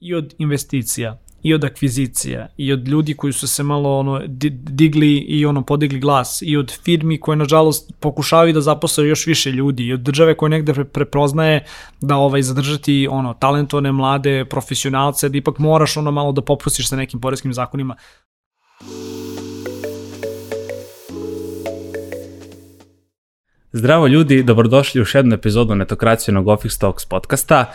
i od investicija, i od akvizicija, i od ljudi koji su se malo ono digli i ono podigli glas, i od firmi koje nažalost pokušavaju da zaposle još više ljudi, i od države koje negde pre prepoznaje da ovaj zadržati ono talentovane mlade profesionalce, da ipak moraš ono malo da popustiš sa nekim poreskim zakonima. Zdravo ljudi, dobrodošli u još jednu epizodu netokracijenog Office Talks podcasta.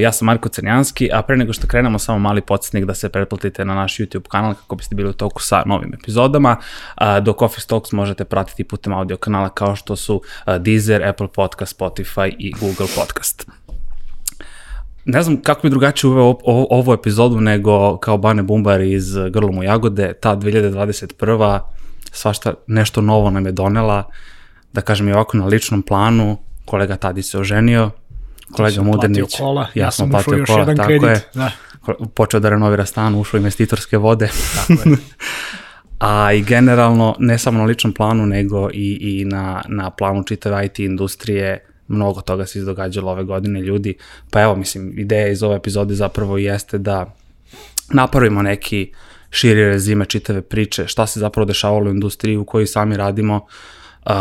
Ja sam Marko Crnjanski, a pre nego što krenemo samo mali podsjetnik da se pretplatite na naš YouTube kanal kako biste bili u toku sa novim epizodama, dok Office Talks možete pratiti putem audio kanala kao što su Deezer, Apple Podcast, Spotify i Google Podcast. Ne znam kako mi drugačije uveo ovu epizodu nego kao Bane Bumbar iz Grlom u Jagode, ta 2021. svašta nešto novo nam je donela, da kažem i ovako na ličnom planu, kolega Tadi se oženio, kolega Mudernić, kola, ja, ja sam platio još kola, jedan tako kredit, je, da. počeo da renovira stan, ušao investitorske vode. Tako je. A i generalno, ne samo na ličnom planu, nego i, i na, na planu čitave IT industrije, mnogo toga se izdogađalo ove godine ljudi. Pa evo, mislim, ideja iz ove epizode zapravo jeste da napravimo neki širi rezime čitave priče, šta se zapravo dešavalo u industriji u kojoj sami radimo, uh,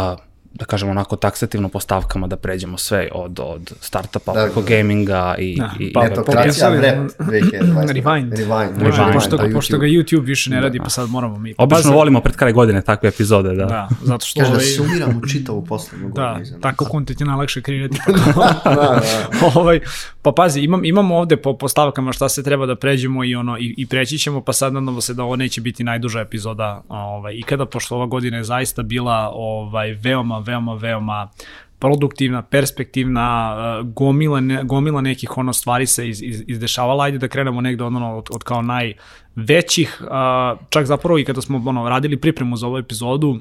da kažemo onako taksativno po stavkama da pređemo sve od, od startupa da, preko da. gaminga i... Da, i, pa, i netokracija, Rewind. Rewind. Rewind. Rewind. Pošto, da, pošto ga YouTube više ne radi, da. pa sad moramo mi... Obično volimo pred kraj godine takve epizode, da. Da, zato što... Kaže da sumiramo čitavu poslednju da, godinu. Da, tako kontent je najlakše kreirati. da, da. ovaj, pa pazi, imam, imamo ovde po, po stavkama šta se treba da pređemo i ono i, i preći ćemo, pa sad nadamo se da ovo neće biti najduža epizoda ovaj, i kada, pošto ova godina je zaista bila ovaj, veoma, veoma, veoma produktivna, perspektivna, uh, gomila, ne, gomila nekih ono stvari se iz, iz, izdešavala. Ajde da krenemo negde ono, od, od kao najvećih, čak zapravo i kada smo ono, radili pripremu za ovu epizodu,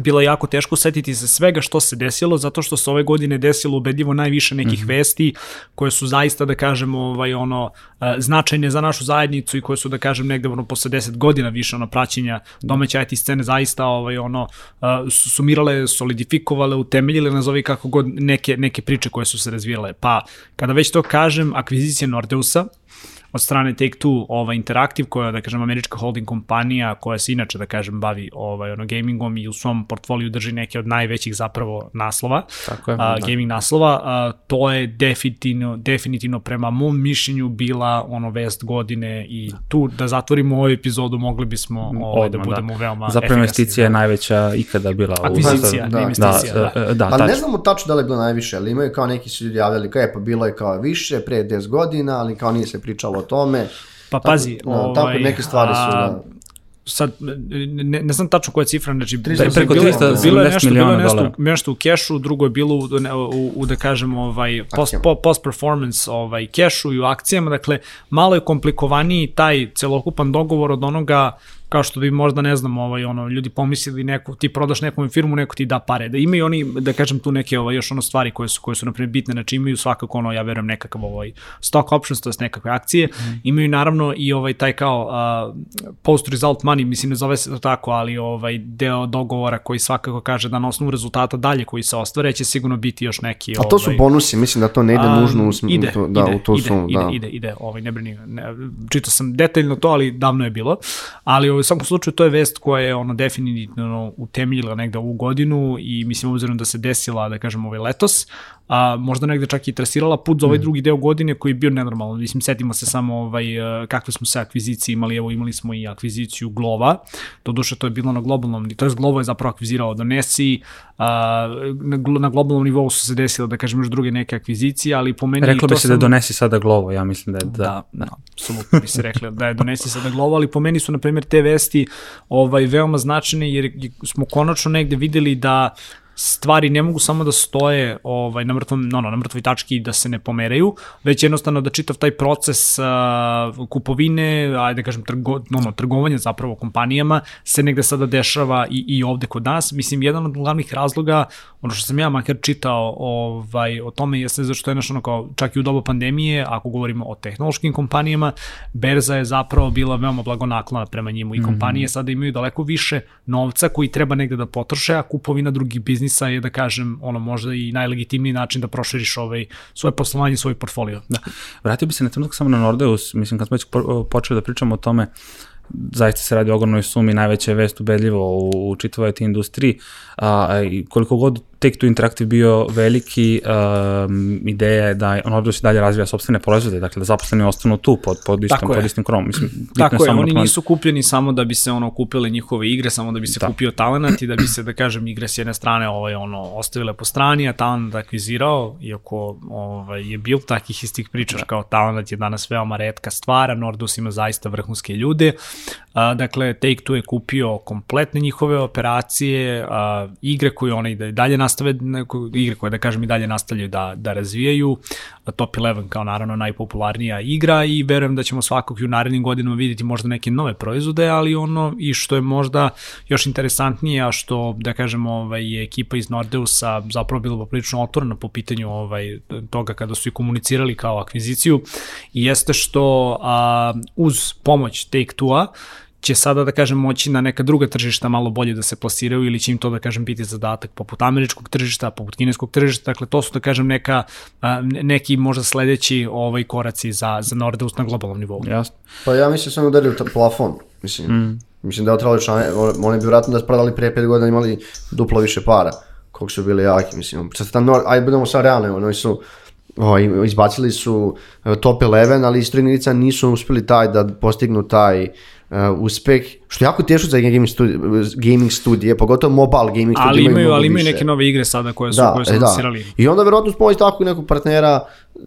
bilo je jako teško setiti se svega što se desilo, zato što se ove godine desilo ubedljivo najviše nekih mm -hmm. vesti koje su zaista, da kažemo, ovaj, ono, e, značajne za našu zajednicu i koje su, da kažem, negde ono, posle 10 godina više ono, praćenja domaće IT scene zaista ovaj, ono, e, sumirale, solidifikovale, utemeljile, nazovi kako god, neke, neke priče koje su se razvijale. Pa, kada već to kažem, akvizicija Nordeusa, od strane Take-Two ova Interactive, koja da kažem američka holding kompanija koja se inače da kažem bavi ovaj ono gamingom i u svom portfoliju drži neke od najvećih zapravo naslova. Tako je. A, da. gaming naslova, a, to je definitivno definitivno prema mom mišljenju bila ono vest godine i tu da zatvorimo ovu epizodu mogli bismo ovaj da, da budemo da. veoma Zapravo investicija je da. najveća ikada bila u da, investicija, da. da. da, pa ne znamo tačno da li je bilo najviše, ali imaju kao neki su ljudi javljali kao je pa bilo je kao više pre 10 godina, ali kao nije se pričalo o tome. Pa pazi, tako, ovaj, tako neke stvari su da. sad ne, ne znam tačno koja je cifra, znači da, preko 300 bilo je nešto, bilo je nešto, nešto u kešu, drugo je bilo u, u, u da kažemo ovaj post, post performance ovaj kešu i u akcijama, dakle malo je komplikovaniji taj celokupan dogovor od onoga kao što bi možda, ne znam, ovaj, ono, ljudi pomislili neku, ti prodaš nekom firmu, neko ti da pare. Da imaju oni, da kažem, tu neke ovaj, još ono stvari koje su, koje su naprimjer bitne, znači imaju svakako ono, ja verujem, nekakav ovaj, stock options, to je nekakve akcije, mm. imaju naravno i ovaj taj kao uh, post result money, mislim ne zove se to tako, ali ovaj deo dogovora koji svakako kaže da na osnovu rezultata dalje koji se ostvare će sigurno biti još neki A to su ovaj, bonusi, mislim da to ne ide nužno u ide, to, da ide, u to ide, su, ide, da. ide, ide, ovaj ne brini, ne, čitao sam detaljno to, ali davno je bilo. Ali ovaj, u svakom slučaju to je vest koja je ono definitivno utemeljila negde ovu godinu i mislim obzirom da se desila, da kažem, ovaj letos, a možda negde čak i trasirala put za ovaj mm. drugi deo godine koji je bio nenormalan. Mislim, setimo se samo ovaj, e, kakve smo se akvizicije imali, evo imali smo i akviziciju Glova, to duše to je bilo na globalnom, to je Glovo je zapravo akvizirao Donesi, a, na, na globalnom nivou su se desile, da kažem, još druge neke akvizicije, ali po meni... Reklo bi se sam... da Donesi sada Glovo, ja mislim da je da. Da, da, apsolutno bi se rekli da je Donesi sada Glovo, ali po meni su, na primjer, te vesti ovaj, veoma značajne jer smo konačno negde videli da stvari ne mogu samo da stoje ovaj, na, mrtvom, no, no, na mrtvoj tački da se ne pomeraju, već jednostavno da čitav taj proces uh, kupovine, ajde da kažem trgo, no, no, trgovanja zapravo kompanijama se negde sada dešava i, i ovde kod nas. Mislim, jedan od glavnih razloga, ono što sam ja makar čitao ovaj, o tome jeste zašto je ono kao, čak i u dobu pandemije, ako govorimo o tehnološkim kompanijama, berza je zapravo bila veoma blagonaklona prema njemu i mhm. kompanije mm -hmm. sada imaju daleko više novca koji treba negde da potroše, a kupovina drugih biznis biznisa je da kažem ono možda i najlegitimniji način da proširiš ovaj svoje poslovanje, svoj portfolio. Da. Vratio bi se na trenutak samo na Nordeus, mislim kad smo već počeli da pričamo o tome, zaista se radi o ogromnoj sumi, najveća je vest ubedljivo u, u čitavoj industriji, a, koliko god Take-Two Interactive bio veliki, um, ideja je da Nordeus i dalje razvija sobstvene proizvode, dakle da zaposleni ostanu tu pod, pod, istom, pod istim kromom. Mislim, Tako je, je oni nisu kupljeni samo da bi se ono kupile njihove igre, samo da bi se da. kupio talent i da bi se, da kažem, igre s jedne strane ovaj, ono, ostavile po strani, a talent akvizirao, iako ovaj, je bil takih istih priča da. kao talent je danas veoma redka stvar, a Nordeus ima zaista vrhunske ljude. A, dakle, Take-Two je kupio kompletne njihove operacije, a, igre koje one i dalje nas nastave neko igre koje da kažem i dalje nastavljaju da, da razvijaju. Top 11 kao naravno najpopularnija igra i verujem da ćemo svakog i u narednim godinama vidjeti možda neke nove proizvode, ali ono i što je možda još interesantnije, a što da kažemo ovaj, je ekipa iz Nordeusa zapravo bilo poprilično otvorena po pitanju ovaj, toga kada su i komunicirali kao akviziciju jeste što a, uz pomoć Take-Two-a će sada, da kažem, moći na neka druga tržišta malo bolje da se plasiraju ili će im to, da kažem, biti zadatak poput američkog tržišta, poput kineskog tržišta, dakle to su, da kažem, neka, neki možda sledeći ovaj koraci za, za Nordeus na globalnom nivou. Jasno. Pa ja mislim samo udario plafon, mislim, mm. mislim da je otrali člane, oni bi vratno da su prodali pre 5 godina imali duplo više para, koliko su bili jaki, mislim, sad tam, aj budemo sad realni, oni su, o, izbacili su e, top 11, ali iz nisu uspeli taj da postignu taj uh, uspeh, što je jako teško za gaming, studi, gaming studije, pogotovo mobile gaming studije. Ali imaju, ali imaju neke nove igre sada koje su, da, koje su e, da. I onda verovatno s pomoć takvog nekog partnera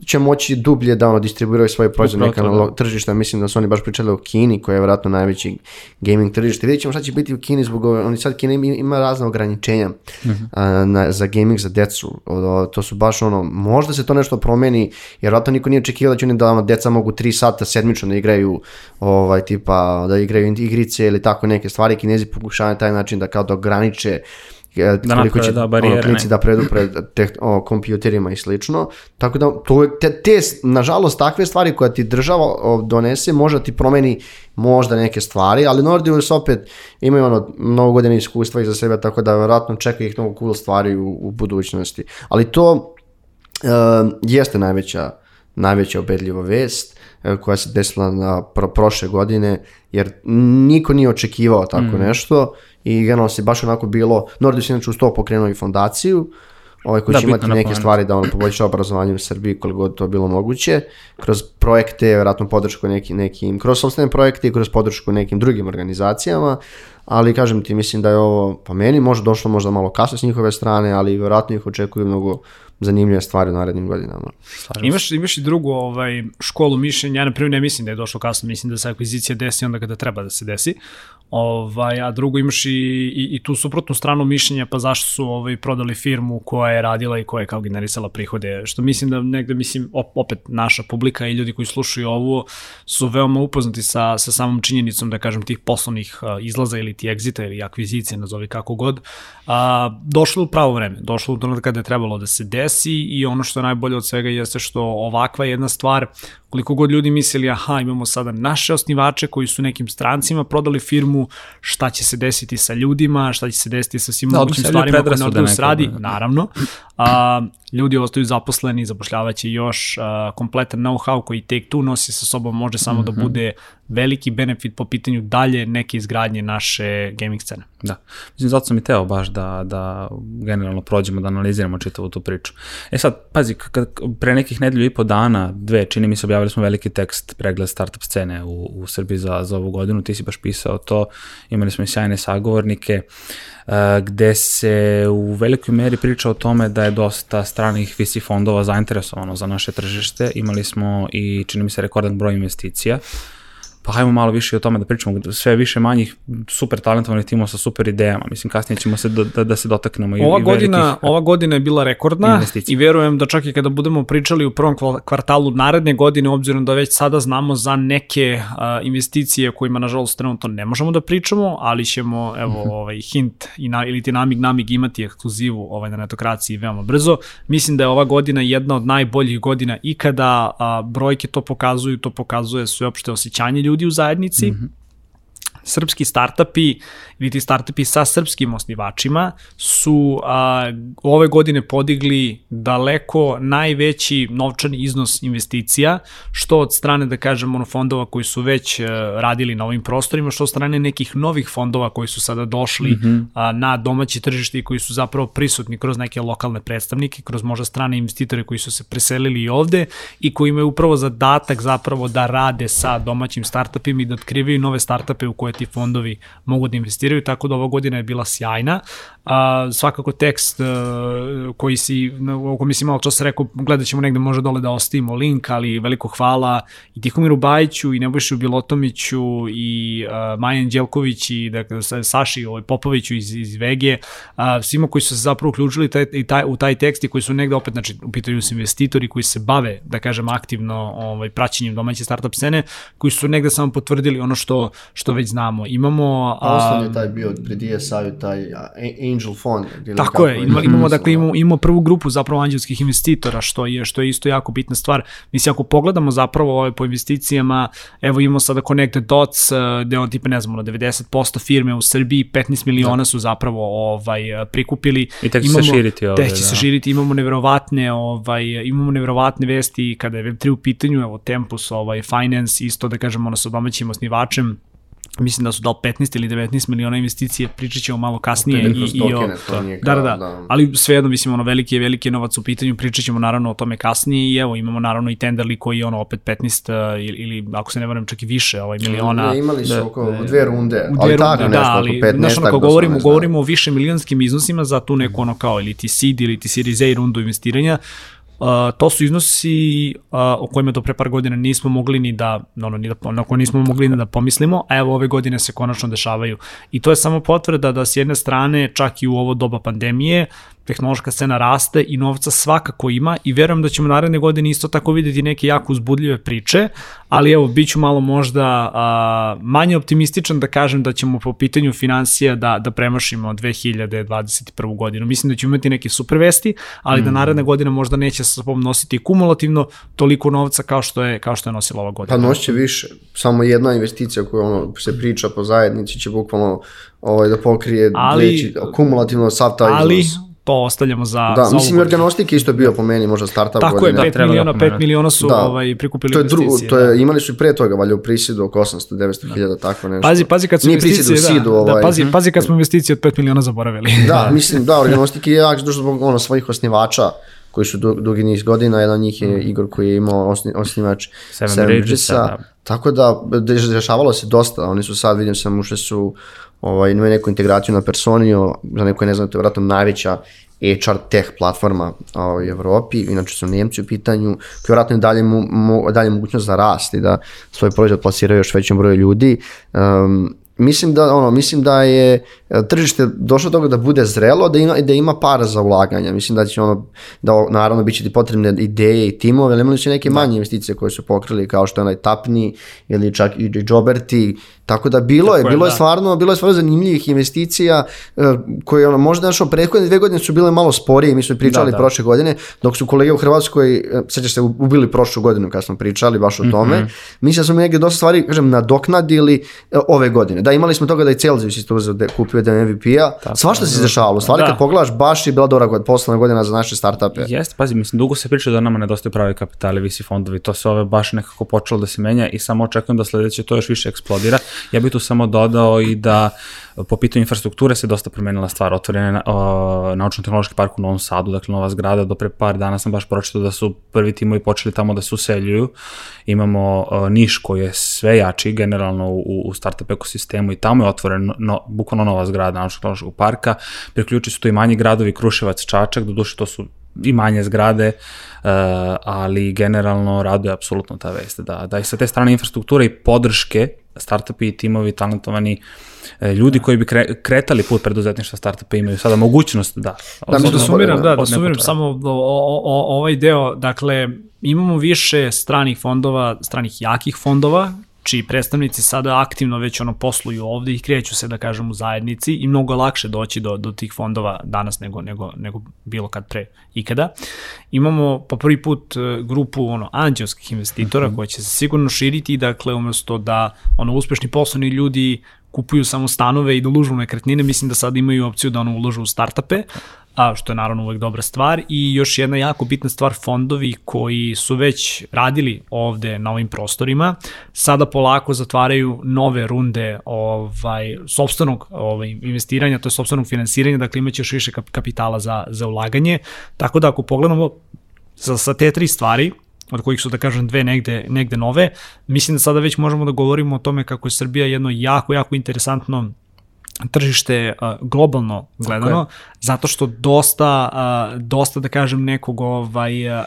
će moći dublje da ono distribuiraju svoje proizvode neka na da. tržišta. Mislim da su oni baš pričali o Kini, koja je verovatno najveći gaming tržište. Vidjet ćemo šta će biti u Kini zbog ove, oni sad Kina ima razne ograničenja uh mhm. -huh. na, za gaming za decu. O, to su baš ono, možda se to nešto promeni, jer verovatno niko nije očekivao da će oni da ono, deca mogu 3 sata sedmično da igraju ovaj, tipa, da igraju igrice ili tako neke stvari. Kinezi pokušavaju na taj način da kao da ograniče da koliko će da, barijere, klinici da predu pred te, o, kompjuterima i slično. Tako da to, te, te, nažalost, takve stvari koja ti država o, donese, možda ti promeni možda neke stvari, ali Nordius opet imaju ono mnogo godina iskustva iza sebe, tako da vjerojatno čeka ih mnogo cool stvari u, u budućnosti. Ali to uh, jeste najveća, najveća obedljiva vest koja se desila na pro, prošle godine, jer niko nije očekivao tako mm. nešto i generalno se baš onako bilo, Nordius inače uz to pokrenuo i fondaciju, ovaj koji da, će imati neke stvari da on poboljša obrazovanje u Srbiji koliko god to bilo moguće, kroz projekte, vjerojatno podršku nekim, nekim kroz sobstvene projekte i kroz podršku nekim drugim organizacijama, ali kažem ti, mislim da je ovo, pa meni možda došlo možda malo kasno s njihove strane, ali vjerojatno ih očekuju mnogo zanimljive stvari u narednim godinama. imaš, imaš i drugu ovaj, školu mišljenja, ja na primjer ne mislim da je došlo kasno, mislim da se akvizicija desi onda kada treba da se desi, Ovaj, a drugo imaš i, i, i tu suprotnu stranu mišljenja, pa zašto su ovaj, prodali firmu koja je radila i koja je kao generisala prihode, što mislim da negde, mislim, opet naša publika i ljudi koji slušaju ovo su veoma upoznati sa, sa samom činjenicom, da kažem, tih poslovnih izlaza ili ti egzita ili akvizicije, nazovi kako god, a, došlo u pravo vreme, došlo u to kada je trebalo da se desi i ono što je najbolje od svega jeste što ovakva jedna stvar koliko god ljudi mislili, aha, imamo sada naše osnivače koji su nekim strancima prodali firmu, šta će se desiti sa ljudima, šta će se desiti sa svim da, mogućim stvarima koje Nordeus radi, da. naravno. A, ljudi ostaju zaposleni, zapošljavaće još a, kompletan know-how koji Take Two nosi sa sobom, može samo mm -hmm. da mhm. bude veliki benefit po pitanju dalje neke izgradnje naše gaming scene. Da, mislim, zato sam i teo baš da, da generalno prođemo, da analiziramo čitavu tu priču. E sad, pazi, kad, pre nekih nedelju i po dana, dve, čini mi se, objavili smo veliki tekst, pregled startup scene u, u Srbiji za, za ovu godinu, ti si baš pisao to, imali smo i sjajne sagovornike, uh, gde se u velikoj meri priča o tome da je dosta stranih VC fondova zainteresovano za naše tržište, imali smo i, čini mi se, rekordan broj investicija, pa hajmo malo više o tome da pričamo, sve više manjih super talentovanih timova sa super idejama. Mislim, kasnije ćemo se do, da, da se dotaknemo ova i, godina, velikih Ova godina je bila rekordna i verujem da čak i kada budemo pričali u prvom kvartalu naredne godine, obzirom da već sada znamo za neke investicije kojima, nažalost, trenutno ne možemo da pričamo, ali ćemo, evo, mhm. ovaj hint i na, ili ti namig namig imati ekskluzivu ovaj, na netokraciji veoma brzo. Mislim da je ova godina jedna od najboljih godina ikada, uh, brojke to pokazuju, to pokazuje sveopšte osjećanje ljudi ljudi u zajednici. Mm -hmm. Srpski startupi ili ti startupi sa srpskim osnivačima su a, ove godine podigli daleko najveći novčani iznos investicija, što od strane, da kažem, ono fondova koji su već a, e, radili na ovim prostorima, što od strane nekih novih fondova koji su sada došli mm -hmm. a, na domaći tržište i koji su zapravo prisutni kroz neke lokalne predstavnike, kroz možda strane investitore koji su se preselili i ovde i koji imaju upravo zadatak zapravo da rade sa domaćim startupima i da otkrivaju nove startupe u koje ti fondovi mogu da investiraju, tako da ova godina je bila sjajna. A, svakako tekst a, e, koji si, o kojem si malo čas rekao, gledat ćemo negde može dole da ostavimo link, ali veliko hvala i Tihomiru Bajiću i Nebojšu Bilotomiću i a, Majan Đelković i dakle, Saši ovaj, Popoviću iz, iz Vege, a, svima koji su se zapravo uključili taj, i taj, u taj tekst i koji su negde opet, znači, u pitanju su investitori koji se bave, da kažem, aktivno ovaj, praćenjem domaće startup scene, koji su negde samo potvrdili ono što, što već znamo. Imamo... A, osnovni je taj bio pri DSI-u, taj Angel Fund. Tako je, imamo, imamo, dakle, imamo, imamo prvu grupu zapravo anđelskih investitora, što je, što je isto jako bitna stvar. Mislim, ako pogledamo zapravo ove po investicijama, evo imamo sada Connected Dots, eh, gde on tipa, ne znamo, 90% firme u Srbiji, 15 miliona da. su zapravo ovaj, prikupili. I tek će se širiti ovde. Tek će da. se širiti, imamo neverovatne, ovaj, imamo neverovatne vesti kada je Web3 u pitanju, evo Tempus, ovaj, Finance, isto da kažemo, ono sa domaćim osnivačem, mislim da su dal 15 ili 19 miliona investicije, pričat ćemo malo kasnije. I, i o, to nije da, da, da, da, ali svejedno, mislim, ono, veliki je, veliki je novac u pitanju, pričat ćemo naravno o tome kasnije i evo, imamo naravno i Tenderli koji je ono opet 15 uh, ili, ili ako se ne varam čak i više ovaj, miliona. Ne, imali su da, oko dve runde, u dve ali tako nešto, da, ali, oko 15 znaš, ono, kao govorimo, govorimo o više milionskim iznosima za tu neku ono kao ili ti seed ili ti series A rundu investiranja, Uh, to su iznosi uh, o kojima do pre par godina nismo mogli ni da, ono, ni da, na koje nismo mogli ni da pomislimo, a evo ove godine se konačno dešavaju. I to je samo potvrda da s jedne strane, čak i u ovo doba pandemije, tehnološka scena raste i novca svakako ima i verujem da ćemo naredne godine isto tako videti neke jako uzbudljive priče, ali evo, bit ću malo možda a, manje optimističan da kažem da ćemo po pitanju financija da, da premašimo 2021. godinu. Mislim da ćemo imati neke super vesti, ali mm. da naredna godina možda neće sa sobom nositi kumulativno toliko novca kao što je, kao što je nosila ova godina. Pa noće više. Samo jedna investicija koja ono, se priča po zajednici će bukvalno ovaj, da pokrije ali, leći, kumulativno sav taj ali, iznos to ostavljamo za Da, za mislim Organostik isto bio po meni možda startup Tako godine. Tako je, 5 miliona, 5 miliona su da. ovaj prikupili to je dru, to je da. imali su i pre toga valjda u prisidu oko 800 900 hiljada da. tako nešto. Pazi, pazi kad su Nije investicije, prisidu, da, sidu, ovaj. da, pazi, mm -hmm. pazi kad smo investicije od 5 miliona zaboravili. Da, mislim da Organostik je jak dužo zbog ono svojih osnivača koji su dugi niz godina, jedan od njih je mm. Igor koji je imao osni, osnivač Seven, Seven Bridgesa, da. tako da dešavalo se dosta, oni su sad, vidim sam, ušli su ovaj, imaju neku integraciju na Personio, za neko ne znam, to je vratno najveća HR tech platforma u Evropi, inače su Njemci u pitanju, koji vratno je dalje, mu, dalje mogućnost rast i da svoj proizvod plasiraju još većem broju ljudi. Um, mislim da ono mislim da je tržište došlo do toga da bude zrelo da ima da ima para za ulaganja mislim da će ono da naravno biće ti potrebne ideje i timove ali imali su neke da. manje investicije koje su pokrili kao što je onaj Tapni ili čak i Joberti Tako da bilo Tako je, bilo je, da. stvarno, bilo je stvarno zanimljivih investicija uh, koje ono možda našo prethodne dve godine su bile malo sporije, mi smo pričali da, da. prošle godine, dok su kolege u Hrvatskoj, uh, sećaš se, ubili prošlu godinu kad smo pričali baš o mhm. tome. Mm -hmm. Mislim da smo neke dosta stvari, kažem, nadoknadili uh, ove godine. Da, imali smo toga da i Celsius isto uzeo kupio jedan MVP-a. Svašta se dešavalo. Stvari da. kad pogledaš, baš je bila dobra god, poslovna godina za naše startupe. Jeste, pazi, mislim, dugo se priča da nama nedostaju pravi kapitali, visi fondovi, to se ove baš nekako počelo da se menja i samo očekujem da sledeće to još više eksplodira Ja bih tu samo dodao i da po pitanju infrastrukture se dosta promenila stvar. Otvoren je naučno-tehnološki park u Novom Sadu, dakle nova zgrada, do pre par dana sam baš pročitao da su prvi timovi počeli tamo da se useljuju. Imamo uh, Niš koji je sve jači generalno u, u startup ekosistemu i tamo je otvoren no, bukvalno nova zgrada naučno-tehnološkog parka. Priključi su to i manji gradovi, Kruševac, Čačak, doduše to su i manje zgrade, uh, ali generalno raduje apsolutno ta vest da, da i sa te strane infrastrukture i podrške startupi i timovi talentovani e, ljudi koji bi kre, kretali put preduzetništva startupa imaju sada mogućnost da. Da, da sumiram, da, da sumiram samo o, o, o, ovaj deo, dakle, imamo više stranih fondova, stranih jakih fondova čiji predstavnici sada aktivno već ono posluju ovde i kreću se da kažem u zajednici i mnogo lakše doći do, do tih fondova danas nego, nego, nego bilo kad pre ikada. Imamo po prvi put e, grupu ono anđelskih investitora -hmm. koja će se sigurno širiti, dakle umesto da ono uspešni poslovni ljudi kupuju samo stanove i da ulužu u nekretnine, mislim da sad imaju opciju da ono uložu u startupe, a što je naravno uvek dobra stvar. I još jedna jako bitna stvar fondovi koji su već radili ovde na ovim prostorima sada polako zatvaraju nove runde ovaj sopstvenog ovaj investiranja to je sopstvenog finansiranja dakle imaće još više kapitala za za ulaganje. Tako da ako pogledamo sa, sa te tri stvari od kojih su da kažem dve negde, negde nove, mislim da sada već možemo da govorimo o tome kako je Srbija jedno jako, jako interesantno tržište uh, globalno gledano, okay. zato što dosta, uh, dosta da kažem nekog ovaj, uh,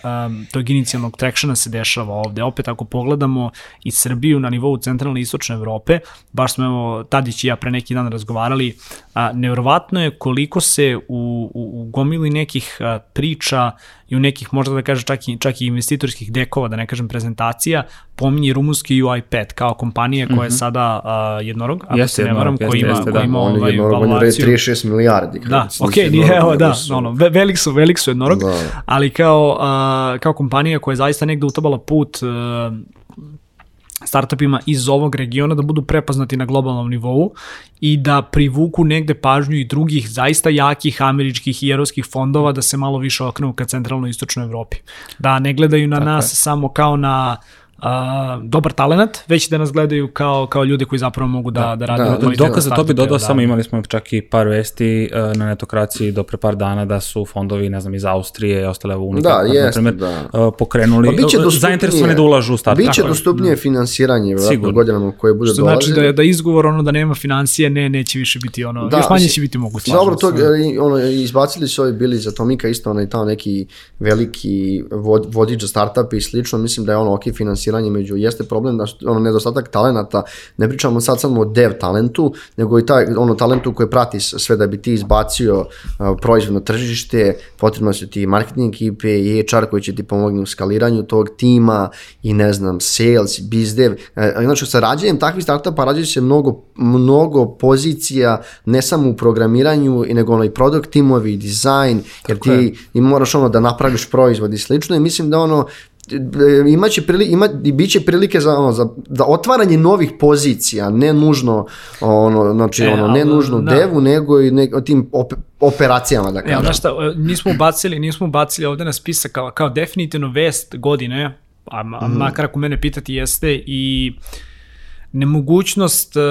tog inicijalnog tractiona se dešava ovde. Opet ako pogledamo i Srbiju na nivou centralne i istočne Evrope, baš smo evo Tadić i ja pre neki dan razgovarali, uh, nevrovatno je koliko se u, u, u gomili nekih uh, priča i u nekih možda da kažem čak i, čak i investitorskih dekova, da ne kažem prezentacija, pominje rumunski UiPath kao kompanija koja je mhm. sada uh, jednorog, ako se ne varam, koji ima, koji ima on ovaj, jednorog, evaluaciju. On je 36 milijardi. Da, ok, nije, evo, da, su... ono, velik su, velik su jednorog, da. ali kao, uh, kao kompanija koja je zaista negde utabala put uh, startupima iz ovog regiona da budu prepoznati na globalnom nivou i da privuku negde pažnju i drugih zaista jakih američkih i evropskih fondova da se malo više okrenu ka centralnoj istočnoj Evropi. Da ne gledaju na Tako nas je. samo kao na a, dobar talent, već da nas gledaju kao, kao ljude koji zapravo mogu da, da, da rade. Da, da, dokaz za to bi dodao da. samo, imali smo čak i par vesti uh, na netokraciji do pre par dana da su fondovi, ne znam, iz Austrije i ostale unike, da, jest, na da. Uh, pokrenuli, pa zainteresovani da ulažu u start. Biće dostupnije mm. finansiranje, vjerojatno, godinama koje bude Što znači da, da izgovor ono da nema financije, ne, neće više biti ono, da, još manje će biti moguće. Dobro, to, ono, izbacili su ovi bili iz Atomika isto onaj tamo neki veliki vod, vodič za startup i slično, mislim da je ono ok finansiranje finansiranje među jeste problem da ono nedostatak talenata, ne pričamo sad samo o dev talentu, nego i taj ono talentu koji prati sve da bi ti izbacio uh, proizvod na tržište, potrebno su ti marketing ekipe i HR koji će ti pomogni u skaliranju tog tima i ne znam, sales, bizdev. Uh, znači sa rađenjem takvih startupa rađaju se mnogo, mnogo pozicija ne samo u programiranju, nego ono i product timovi, dizajn, jer ti, je. ti moraš ono da napraviš proizvod i slično i mislim da ono imaće prili, ima, i bit će prilike za, ono, za, za otvaranje novih pozicija, ne nužno, ono, znači, e, ono, ne nužno da. devu, nego i ne, tim op, operacijama, da kažem. Ja, šta, nismo ubacili, nismo ubacili ovde na spisak kao, kao definitivno vest godine, a, a mm. makar ako mene pitati jeste i nemogućnost uh,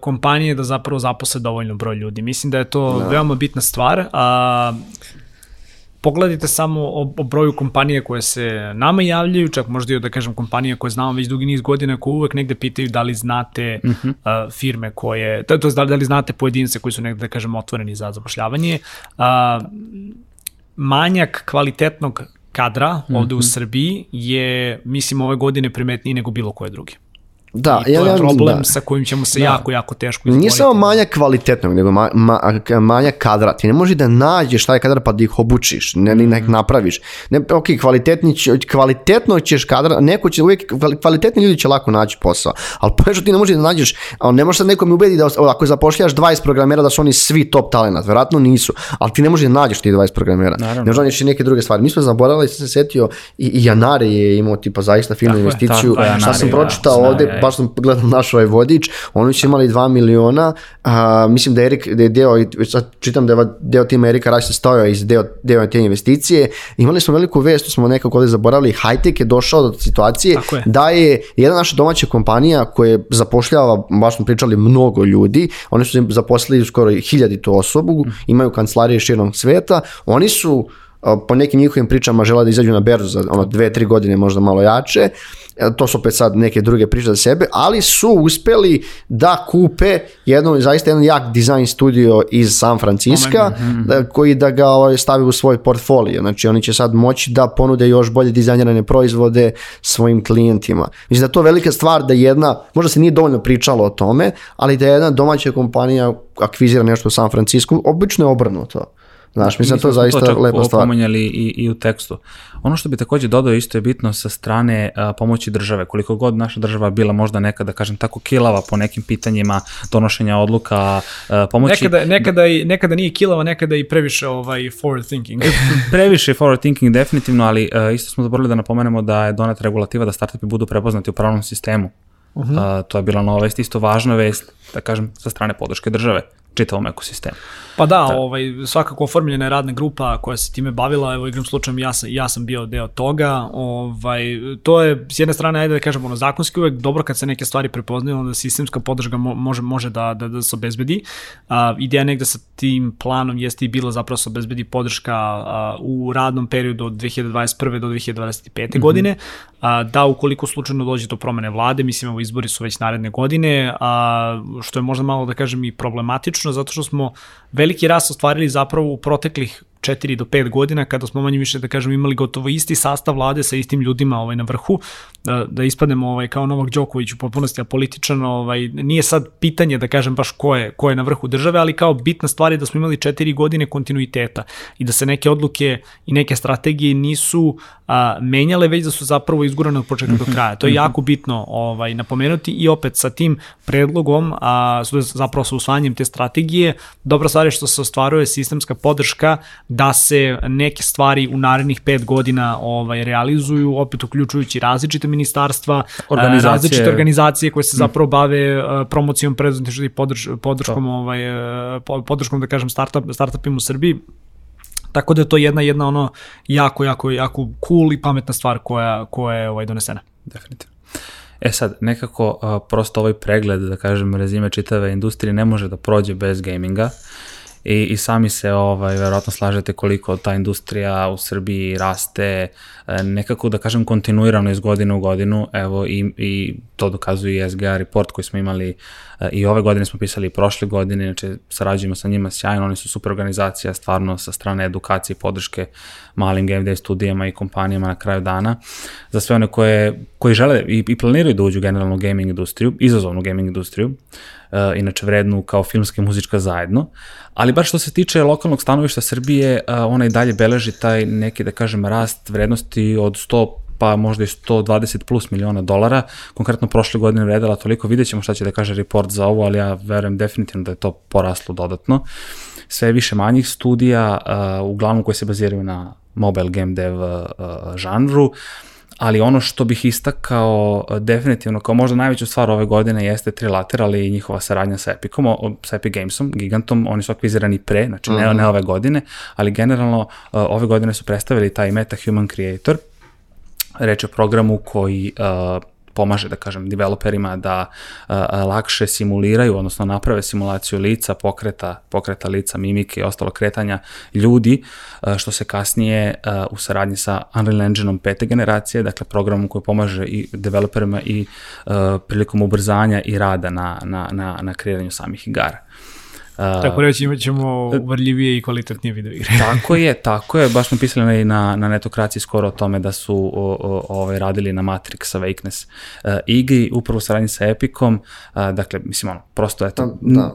kompanije da zapravo zaposle dovoljno broj ljudi. Mislim da je to da. veoma bitna stvar. A, pogledajte samo o, o broju kompanija koje se nama javljaju, čak možda i da kažem kompanija koje znamo već dugi niz godina koje uvek negde pitaju da li znate uh -huh. uh, firme koje, to, to da, da li znate pojedince koji su negde da kažem otvoreni za zapošljavanje. Uh, manjak kvalitetnog kadra ovde uh -huh. u mhm. Srbiji je, mislim, ove godine primetniji nego bilo koje druge. Da, I to ja, je problem da. sa kojim ćemo se da. jako, jako teško izboriti. Nije samo manja kvalitetnog, nego ma, ma, manja kadra. Ti ne možeš da nađeš taj kadar pa da ih obučiš, ne, ni nek napraviš. Ne, ok, kvalitetni, kvalitetno ćeš kadra, neko će uvijek, kvalitetni ljudi će lako naći posao, ali što ti ne možeš da nađeš, ne možeš sad nekom ubedi da ako zapošljaš 20 programera da su oni svi top talent, verovatno nisu, ali ti ne možeš da nađeš ti 20 programera. Naravno. Ne možeš da i neke druge stvari. Mi smo zaboravili, sam se setio, i, i Janare je imao tipa zaista finu investiciju. Šta sam pročitao ovde, baš sam gledao naš ovaj vodič, oni su imali 2 miliona, a, mislim da Erik, da je deo, sad čitam da je deo tima Erika Raša stojao iz deo, deo te investicije, imali smo veliku vest, smo nekako ovde zaboravili, Hightech je došao do situacije je. da je jedna naša domaća kompanija koja zapošljava, baš smo pričali, mnogo ljudi, oni su zaposlili skoro hiljaditu osobu, mm. imaju kancelarije širom sveta, oni su po nekim njihovim pričama žele da izađu na berzu za ono dve, tri godine možda malo jače, to su opet sad neke druge priče za sebe, ali su uspeli da kupe jedno, zaista jedan jak dizajn studio iz San Francisco, mhm. da, koji da ga ovaj, stavi u svoj portfolio, znači oni će sad moći da ponude još bolje dizajnirane proizvode svojim klijentima. Mislim da je to velika stvar da jedna, možda se nije dovoljno pričalo o tome, ali da jedna domaća kompanija akvizira nešto u San Francisco, obično je obrnuto. Znaš, mislim da to zaista to lepa stvar. pomenjali i, i u tekstu. Ono što bi takođe dodao isto je bitno sa strane a, pomoći države. Koliko god naša država bila možda nekada, kažem tako, kilava po nekim pitanjima donošenja odluka, a, pomoći... Nekada, nekada, i, nekada nije kilava, nekada i previše ovaj forward thinking. previše forward thinking definitivno, ali a, isto smo zaboravili da napomenemo da je donet regulativa da startupi budu prepoznati u pravnom sistemu Uh -huh. uh, to je bila nova vest, isto važna vest, da kažem, sa strane podrške države čitavom ekosistemu. Pa da, da, ovaj, svakako oformljena je radna grupa koja se time bavila, evo igram slučajem ja sam, ja sam bio deo toga, ovaj, to je s jedne strane, ajde da kažemo, ono, zakonski uvek dobro kad se neke stvari prepoznaju, onda sistemska podrška može, može da, da, da se obezbedi. A, ideja negde sa tim planom jeste i bila zapravo da se obezbedi podrška a, u radnom periodu od 2021. do 2025. Mm -hmm. godine, a, da ukoliko slučajno dođe do promene vlade, mislim, evo izbori su već naredne godine, a, što je možda malo da kažem i problematično, zato što smo veliki rast ostvarili zapravo u proteklih 4 do 5 godina kada smo manje više da kažem imali gotovo isti sastav vlade sa istim ljudima ovaj na vrhu da, da ispadnemo ovaj kao Novak Đoković u potpunosti apolitičan ovaj nije sad pitanje da kažem baš ko je ko je na vrhu države ali kao bitna stvar je da smo imali 4 godine kontinuiteta i da se neke odluke i neke strategije nisu a, menjale već da su zapravo izgurane od početka do mhm. kraja to je mhm. jako bitno ovaj napomenuti i opet sa tim predlogom a zapravo sa usvajanjem te strategije dobra stvar je što se ostvaruje sistemska podrška da se neke stvari u narednih pet godina ovaj realizuju, opet uključujući različite ministarstva, organizacije. različite organizacije koje se mm. zapravo bave eh, promocijom preduzetništva i podrž, podrškom, to. ovaj, eh, podrškom, da kažem, startup, startupima u Srbiji. Tako da je to jedna jedna ono jako jako jako cool i pametna stvar koja koja je ovaj donesena. Definitivno. E sad, nekako uh, prosto ovaj pregled, da kažem, rezime čitave industrije ne može da prođe bez gaminga. I, i sami se ovaj, verovatno slažete koliko ta industrija u Srbiji raste e, nekako da kažem kontinuirano iz godine u godinu, evo i, i to dokazuje i SGA report koji smo imali e, i ove godine smo pisali i prošle godine, znači sarađujemo sa njima sjajno, oni su super organizacija stvarno sa strane edukacije i podrške malim game day studijama i kompanijama na kraju dana. Za sve one koje, koji žele i, i planiraju da uđu generalno u gaming industriju, izazovnu gaming industriju, uh, inače vrednu kao filmska i muzička zajedno, ali baš što se tiče lokalnog stanovišta Srbije, uh, ona i dalje beleži taj neki, da kažem, rast vrednosti od 100 pa možda i 120 plus miliona dolara. Konkretno prošle godine redala toliko, vidjet ćemo šta će da kaže report za ovo, ali ja verujem definitivno da je to poraslo dodatno. Sve više manjih studija, uh, uglavnom koje se baziraju na mobile game dev žanru, ali ono što bih istakao e, definitivno kao možda najveću stvar ove godine jeste Trilateral i njihova saradnja sa Epicom, sa Epic Gamesom, Gigantom, oni su akvizirani pre, znači ne, uh -huh. ne ove godine, ali generalno uh, ove godine su predstavili taj Meta Human Creator, reč o programu koji uh, pomaže, da kažem, developerima da lakše simuliraju, odnosno naprave simulaciju lica, pokreta, pokreta lica, mimike i ostalo kretanja ljudi, što se kasnije u saradnji sa Unreal Engineom pete generacije, dakle programom koji pomaže i developerima i prilikom ubrzanja i rada na, na, na, na kreiranju samih igara. Tako reći imat ćemo uvrljivije i kvalitetnije video igre. tako je, tako je. Baš smo pisali na, na netokraciji skoro o tome da su o, o, ovaj, radili na Matrix Awakeness uh, igri, upravo saradnji sa Epicom. Uh, dakle, mislim, ono, prosto eto... Da, da.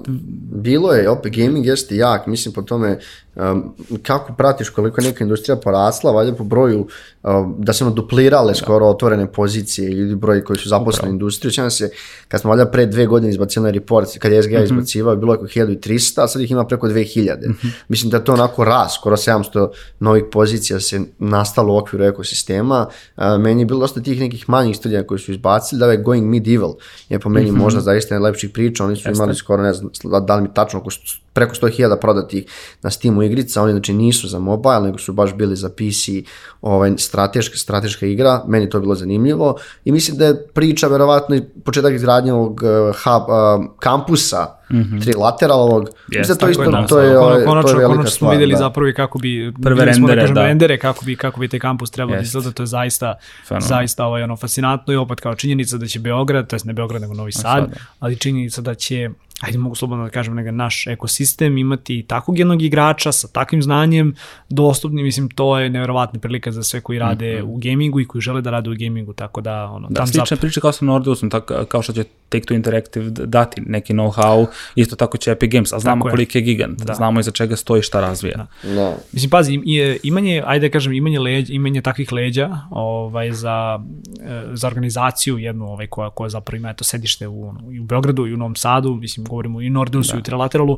Bilo je, opet, gaming jeste jak, mislim po tome um, kako pratiš koliko je neka industrija porasla, valjda po broju um, da se ono duplirale da. skoro otvorene pozicije ili broj koji su zaposleni u industriju. Sjećam se, kad smo valjda pre dve godine izbacili report, kad je SGA mm -hmm. izbacivao, bilo je oko 1300, a sad ih ima preko 2000. Mm -hmm. Mislim da je to onako ras, skoro 700 novih pozicija se nastalo u okviru ekosistema. Uh, meni je bilo dosta tih nekih manjih studija koji su izbacili, da je Going Medieval je po meni mm -hmm. možda zaista najlepših priča, oni su Jeste. imali skoro, ne znam, da li mi tačno, oko preko 100.000 prodatih na Steamu igrica, oni znači nisu za mobile, nego su baš bili za PC ovaj, strateška, strateška igra, meni to bilo zanimljivo i mislim da je priča verovatno i početak izgradnje ovog uh, hub, uh, kampusa mm -hmm. trilateralovog. Yes, mislim da to isto, je, to je, ovaj, konačno, to je velika konačno smo videli da. zapravo i kako bi prve rendere, da, kažem, da. rendere kako bi kako bi taj kampus trebalo yes. da izgleda, to je zaista Fenomen. zaista ovaj ono fascinantno i opet kao činjenica da će Beograd, to jest ne Beograd nego Novi Sad, da. ali činjenica da će ajde mogu slobodno da kažem, neka naš ekosistem imati takvog jednog igrača sa takvim znanjem dostupni, mislim, to je nevjerovatna prilika za sve koji rade mm -hmm. u gamingu i koji žele da rade u gamingu, tako da, ono, da, slična priča kao sa Nordeusom, tako, kao što će Take-Two Interactive dati neki know-how, isto tako će Epic Games, a znamo koliko je gigant, da. znamo i za čega stoji šta razvija. Da. da. Mislim, pazi, imanje, ajde da kažem, imanje, leđa, imanje takvih leđa ovaj, za, e, za organizaciju jednu ovaj, koja, koja zapravo ima eto, sedište u, u Beogradu i u Novom Sadu, mislim, govorimo i Nordeus da. i Trilateralu,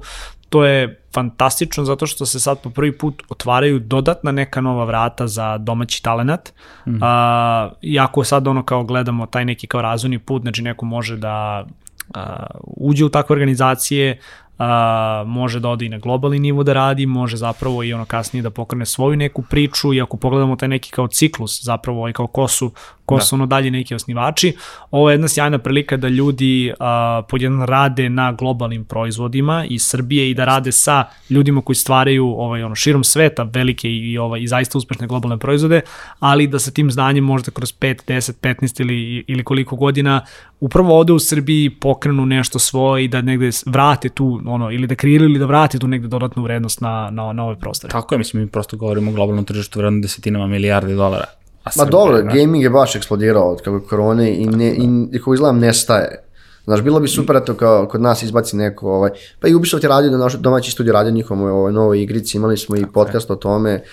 to je fantastično zato što se sad po prvi put otvaraju dodatna neka nova vrata za domaći talenat. Mm. A, iako sad ono kao gledamo taj neki kao razvojni put, znači neko može da a, uđe u takve organizacije, a, može da ode i na globalni nivo da radi, može zapravo i ono kasnije da pokrene svoju neku priču i ako pogledamo taj neki kao ciklus zapravo i kao ko su, ko da. su ono dalje neki osnivači, ovo je jedna sjajna prilika da ljudi a, podjedno rade na globalnim proizvodima iz Srbije i da rade sa ljudima koji stvaraju ovaj, ono, širom sveta velike i, ovaj, i zaista uspešne globalne proizvode, ali da sa tim znanjem možda kroz 5, 10, 15 ili, ili koliko godina upravo ovde u Srbiji pokrenu nešto svoje i da negde vrate tu ono, ili da kreiraju ili da vrati tu negde dodatnu vrednost na, na, na ove prostore. Tako je, mislim, mi prosto govorimo o globalnom tržištu vredno desetinama milijardi dolara. A Ma dobro, ne? gaming je baš eksplodirao od kako korone i, ne, i kako izgledam nestaje. Znaš, bilo bi super to kao kod nas izbaci neko, ovaj, pa i Ubisoft je radio da naš domaći studio radio njihovom ovaj, novoj igrici, imali smo i podcast o tome,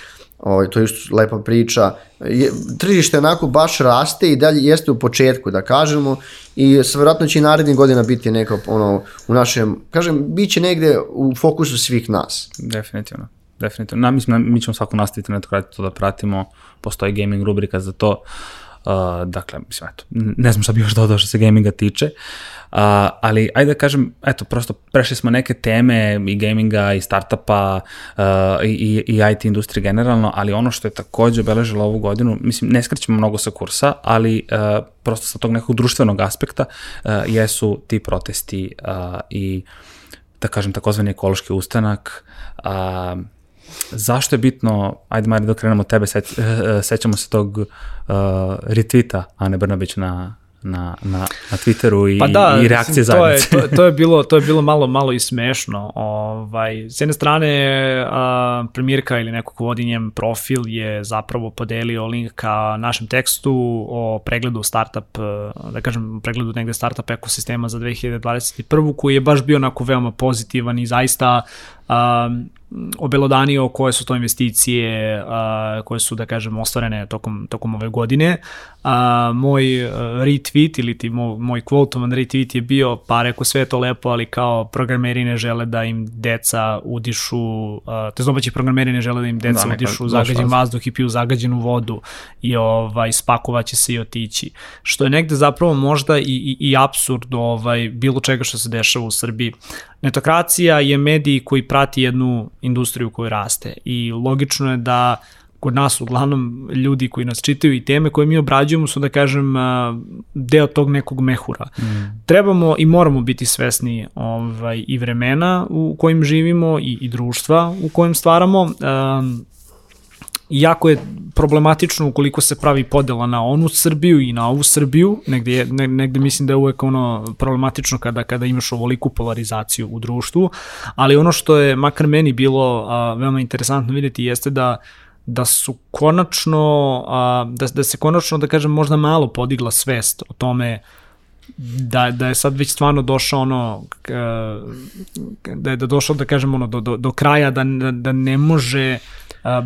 ovaj, to je isto lepa priča. Je, tržište onako baš raste i dalje jeste u početku, da kažemo, i vjerojatno će i narednih godina biti neko ono, u našem, kažem, bit će negde u fokusu svih nas. Definitivno. Definitivno. Na, mislim, mi ćemo svako nastaviti na to da pratimo, postoji gaming rubrika za to. Uh, dakle, mislim, eto, ne znam šta bi još dodao što se gaminga tiče, uh, ali ajde da kažem, eto, prosto prešli smo neke teme i gaminga i startupa uh, i, i IT industrije generalno, ali ono što je takođe obeležilo ovu godinu, mislim, ne skrećemo mnogo sa kursa, ali uh, prosto sa tog nekog društvenog aspekta uh, jesu ti protesti uh, i da kažem takozvani ekološki ustanak, uh, zašto je bitno, ajde Mari da krenemo tebe, se, sećamo se tog uh, retvita Ane Brnabić na, na, na, na Twitteru i, pa da, i reakcije mislim, zajednice. To je, to, to, je bilo, to je bilo malo, malo i smešno. Ovaj, s jedne strane, a, premijerka ili neko ko vodi njem profil je zapravo podelio link ka našem tekstu o pregledu startup, da kažem, pregledu negde startup ekosistema za 2021. koji je baš bio onako veoma pozitivan i zaista um, obelodanio koje su to investicije uh, koje su, da kažem, ostvarene tokom, tokom ove godine. Uh, moj uh, retweet ili ti moj, moj quotovan retweet je bio, pa rekao sve to lepo, ali kao programeri ne žele da im deca udišu, uh, te domaći programeri ne žele da im deca da, udišu zagađen vazduh i piju zagađenu vodu i ovaj, spakovaće se i otići. Što je negde zapravo možda i, i, i absurd ovaj, bilo čega što se dešava u Srbiji. Netokracija je medij koji prati jednu industriju koju raste i logično je da kod nas uglavnom ljudi koji nas čitaju i teme koje mi obrađujemo su da kažem deo tog nekog mehura. Mm. Trebamo i moramo biti svesni ovaj, i vremena u kojim živimo i, i društva u kojem stvaramo. Um, jako je problematično ukoliko se pravi podela na onu Srbiju i na ovu Srbiju, negde, je, ne, negde mislim da je uvek ono problematično kada, kada imaš ovoliku polarizaciju u društvu, ali ono što je makar meni bilo a, veoma interesantno videti jeste da da su konačno, a, da, da se konačno, da kažem, možda malo podigla svest o tome da, da je sad već stvarno došao ono, da je da došao, da kažem, ono, do, do, do kraja, da, da ne može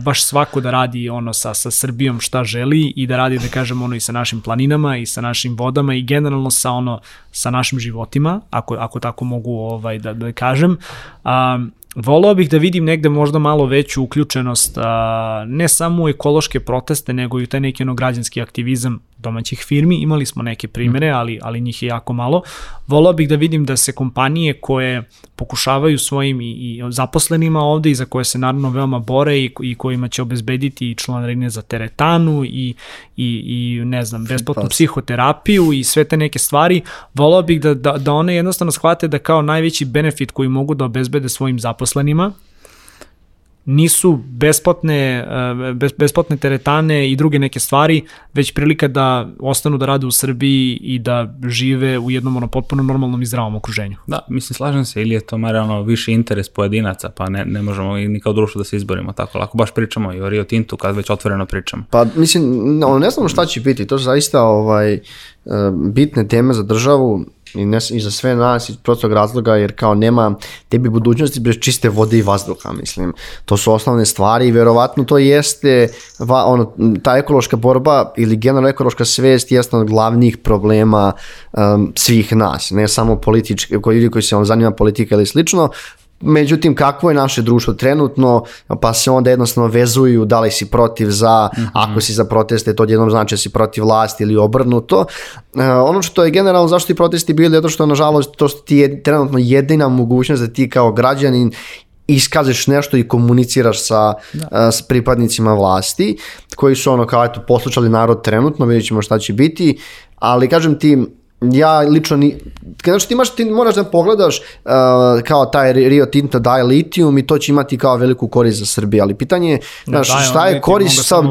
baš svako da radi ono sa, sa Srbijom šta želi i da radi da kažem ono i sa našim planinama i sa našim vodama i generalno sa ono sa našim životima ako, ako tako mogu ovaj da, da kažem. Um, Volao bih da vidim negde možda malo veću uključenost a, ne samo u ekološke proteste, nego i u taj neki ono građanski aktivizam domaćih firmi. Imali smo neke primere, ali, ali njih je jako malo. Volao bih da vidim da se kompanije koje pokušavaju svojim i, i zaposlenima ovde i za koje se naravno veoma bore i, i kojima će obezbediti i članarine za teretanu i, i, i ne znam, besplatnu psihoterapiju i sve te neke stvari, volao bih da, da, da one jednostavno shvate da kao najveći benefit koji mogu da obezbede svojim zaposlenima nisu besplatne, eh, besplatne teretane i druge neke stvari, već prilika da ostanu da rade u Srbiji i da žive u jednom ono, potpuno normalnom i zdravom okruženju. Da, mislim, slažem se, ili je to realno više interes pojedinaca, pa ne, ne možemo ni kao društvo da se izborimo tako lako. Baš pričamo i o Rio Tintu kad već otvoreno pričamo. Pa mislim, no, ne znamo šta će biti, to su zaista ovaj, eh, bitne teme za državu, I, ne, I za sve nas iz prostog razloga jer kao nema tebi budućnosti bez čiste vode i vazduha, mislim. To su osnovne stvari i verovatno to jeste va, ono, ta ekološka borba ili generalno ekološka svest jeste od glavnih problema um, svih nas, ne samo politički, koji ljudi koji se on zanima politika ili slično, Međutim, kakvo je naše društvo trenutno, pa se onda jednostavno vezuju da li si protiv za, mm -hmm. ako si za proteste, to jednom znači da si protiv vlasti ili obrnuto. Uh, ono što je generalno zašto ti protesti bili, zato što nažalost to ti je trenutno jedina mogućnost da ti kao građanin iskažeš nešto i komuniciraš sa, da. uh, s pripadnicima vlasti, koji su ono kao eto poslušali narod trenutno, vidjet ćemo šta će biti, ali kažem ti, ja lično ni, znači ti, imaš, ti moraš da pogledaš uh, kao taj Rio Tinto daje litijum i to će imati kao veliku korist za Srbiju, ali pitanje je da, znaš, šta je korist sa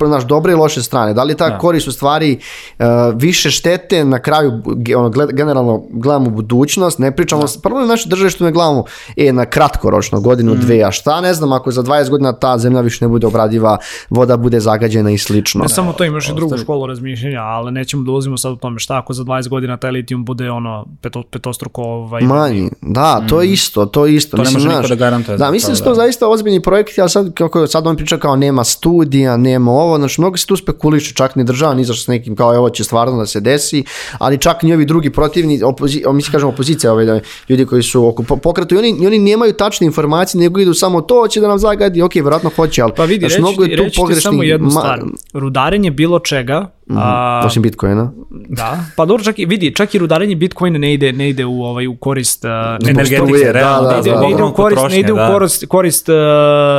naš dobre i loše strane, da li je ta da. korist u stvari uh, više štete na kraju ono, gled, generalno gledamo budućnost, ne pričamo, da. prvo naše države što ne gledamo e, na kratkoročno godinu, mm. dve, a šta ne znam ako za 20 godina ta zemlja više ne bude obradiva, voda bude zagađena i slično. Ne samo to, imaš i drugu školu razmišljenja, ali nećemo da ulazimo sad u tome šta ako za 20 godina taj litijum bude ono peto, petostruko ovaj, manji. Da, to je mm. isto, to je isto. To mislim, ne može niko da garantuje. Da, mislim da su to zaista ozbiljni projekti, ali sad, kako sad on priča kao nema studija, nema ovo, znači mnogo se tu spekulišu, čak ni država ni s nekim kao ovo će stvarno da se desi, ali čak ni ovi drugi protivni, opozi, mi se kažemo opozicija, ovaj, da, ljudi koji su oko pokretu i oni, i oni nemaju tačne informacije, nego idu samo to će da nam zagadi, ok, verovatno hoće, ali pa vidi, znači, reći, mnogo je tu reći pogrešni, samo jednu stvar, rudarenje bilo čega, Mm -hmm. Osim Bitcoina. Da, pa dobro, čak i vidi, čak i rudarenje Bitcoina ne ide ne ide u ovaj u korist uh, energetike, realno, da, da, ne ide, da, ne ide u korist, ne ide u korist, korist uh,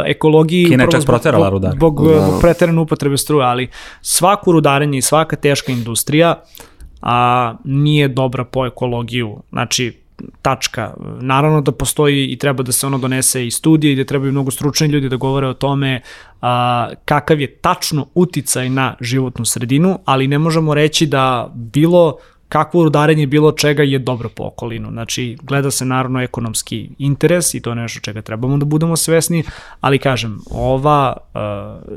ekologiji, Kina čak proterala rudar. Zbog, da. preterane upotrebe struje, ali svako rudarenje i svaka teška industrija a nije dobra po ekologiju. Znači, tačka. Naravno da postoji i treba da se ono donese i studije i da trebaju mnogo stručni ljudi da govore o tome a, kakav je tačno uticaj na životnu sredinu, ali ne možemo reći da bilo kakvo rudarenje bilo čega je dobro po okolinu. Znači, gleda se naravno ekonomski interes i to je nešto čega trebamo da budemo svesni, ali kažem, ova uh,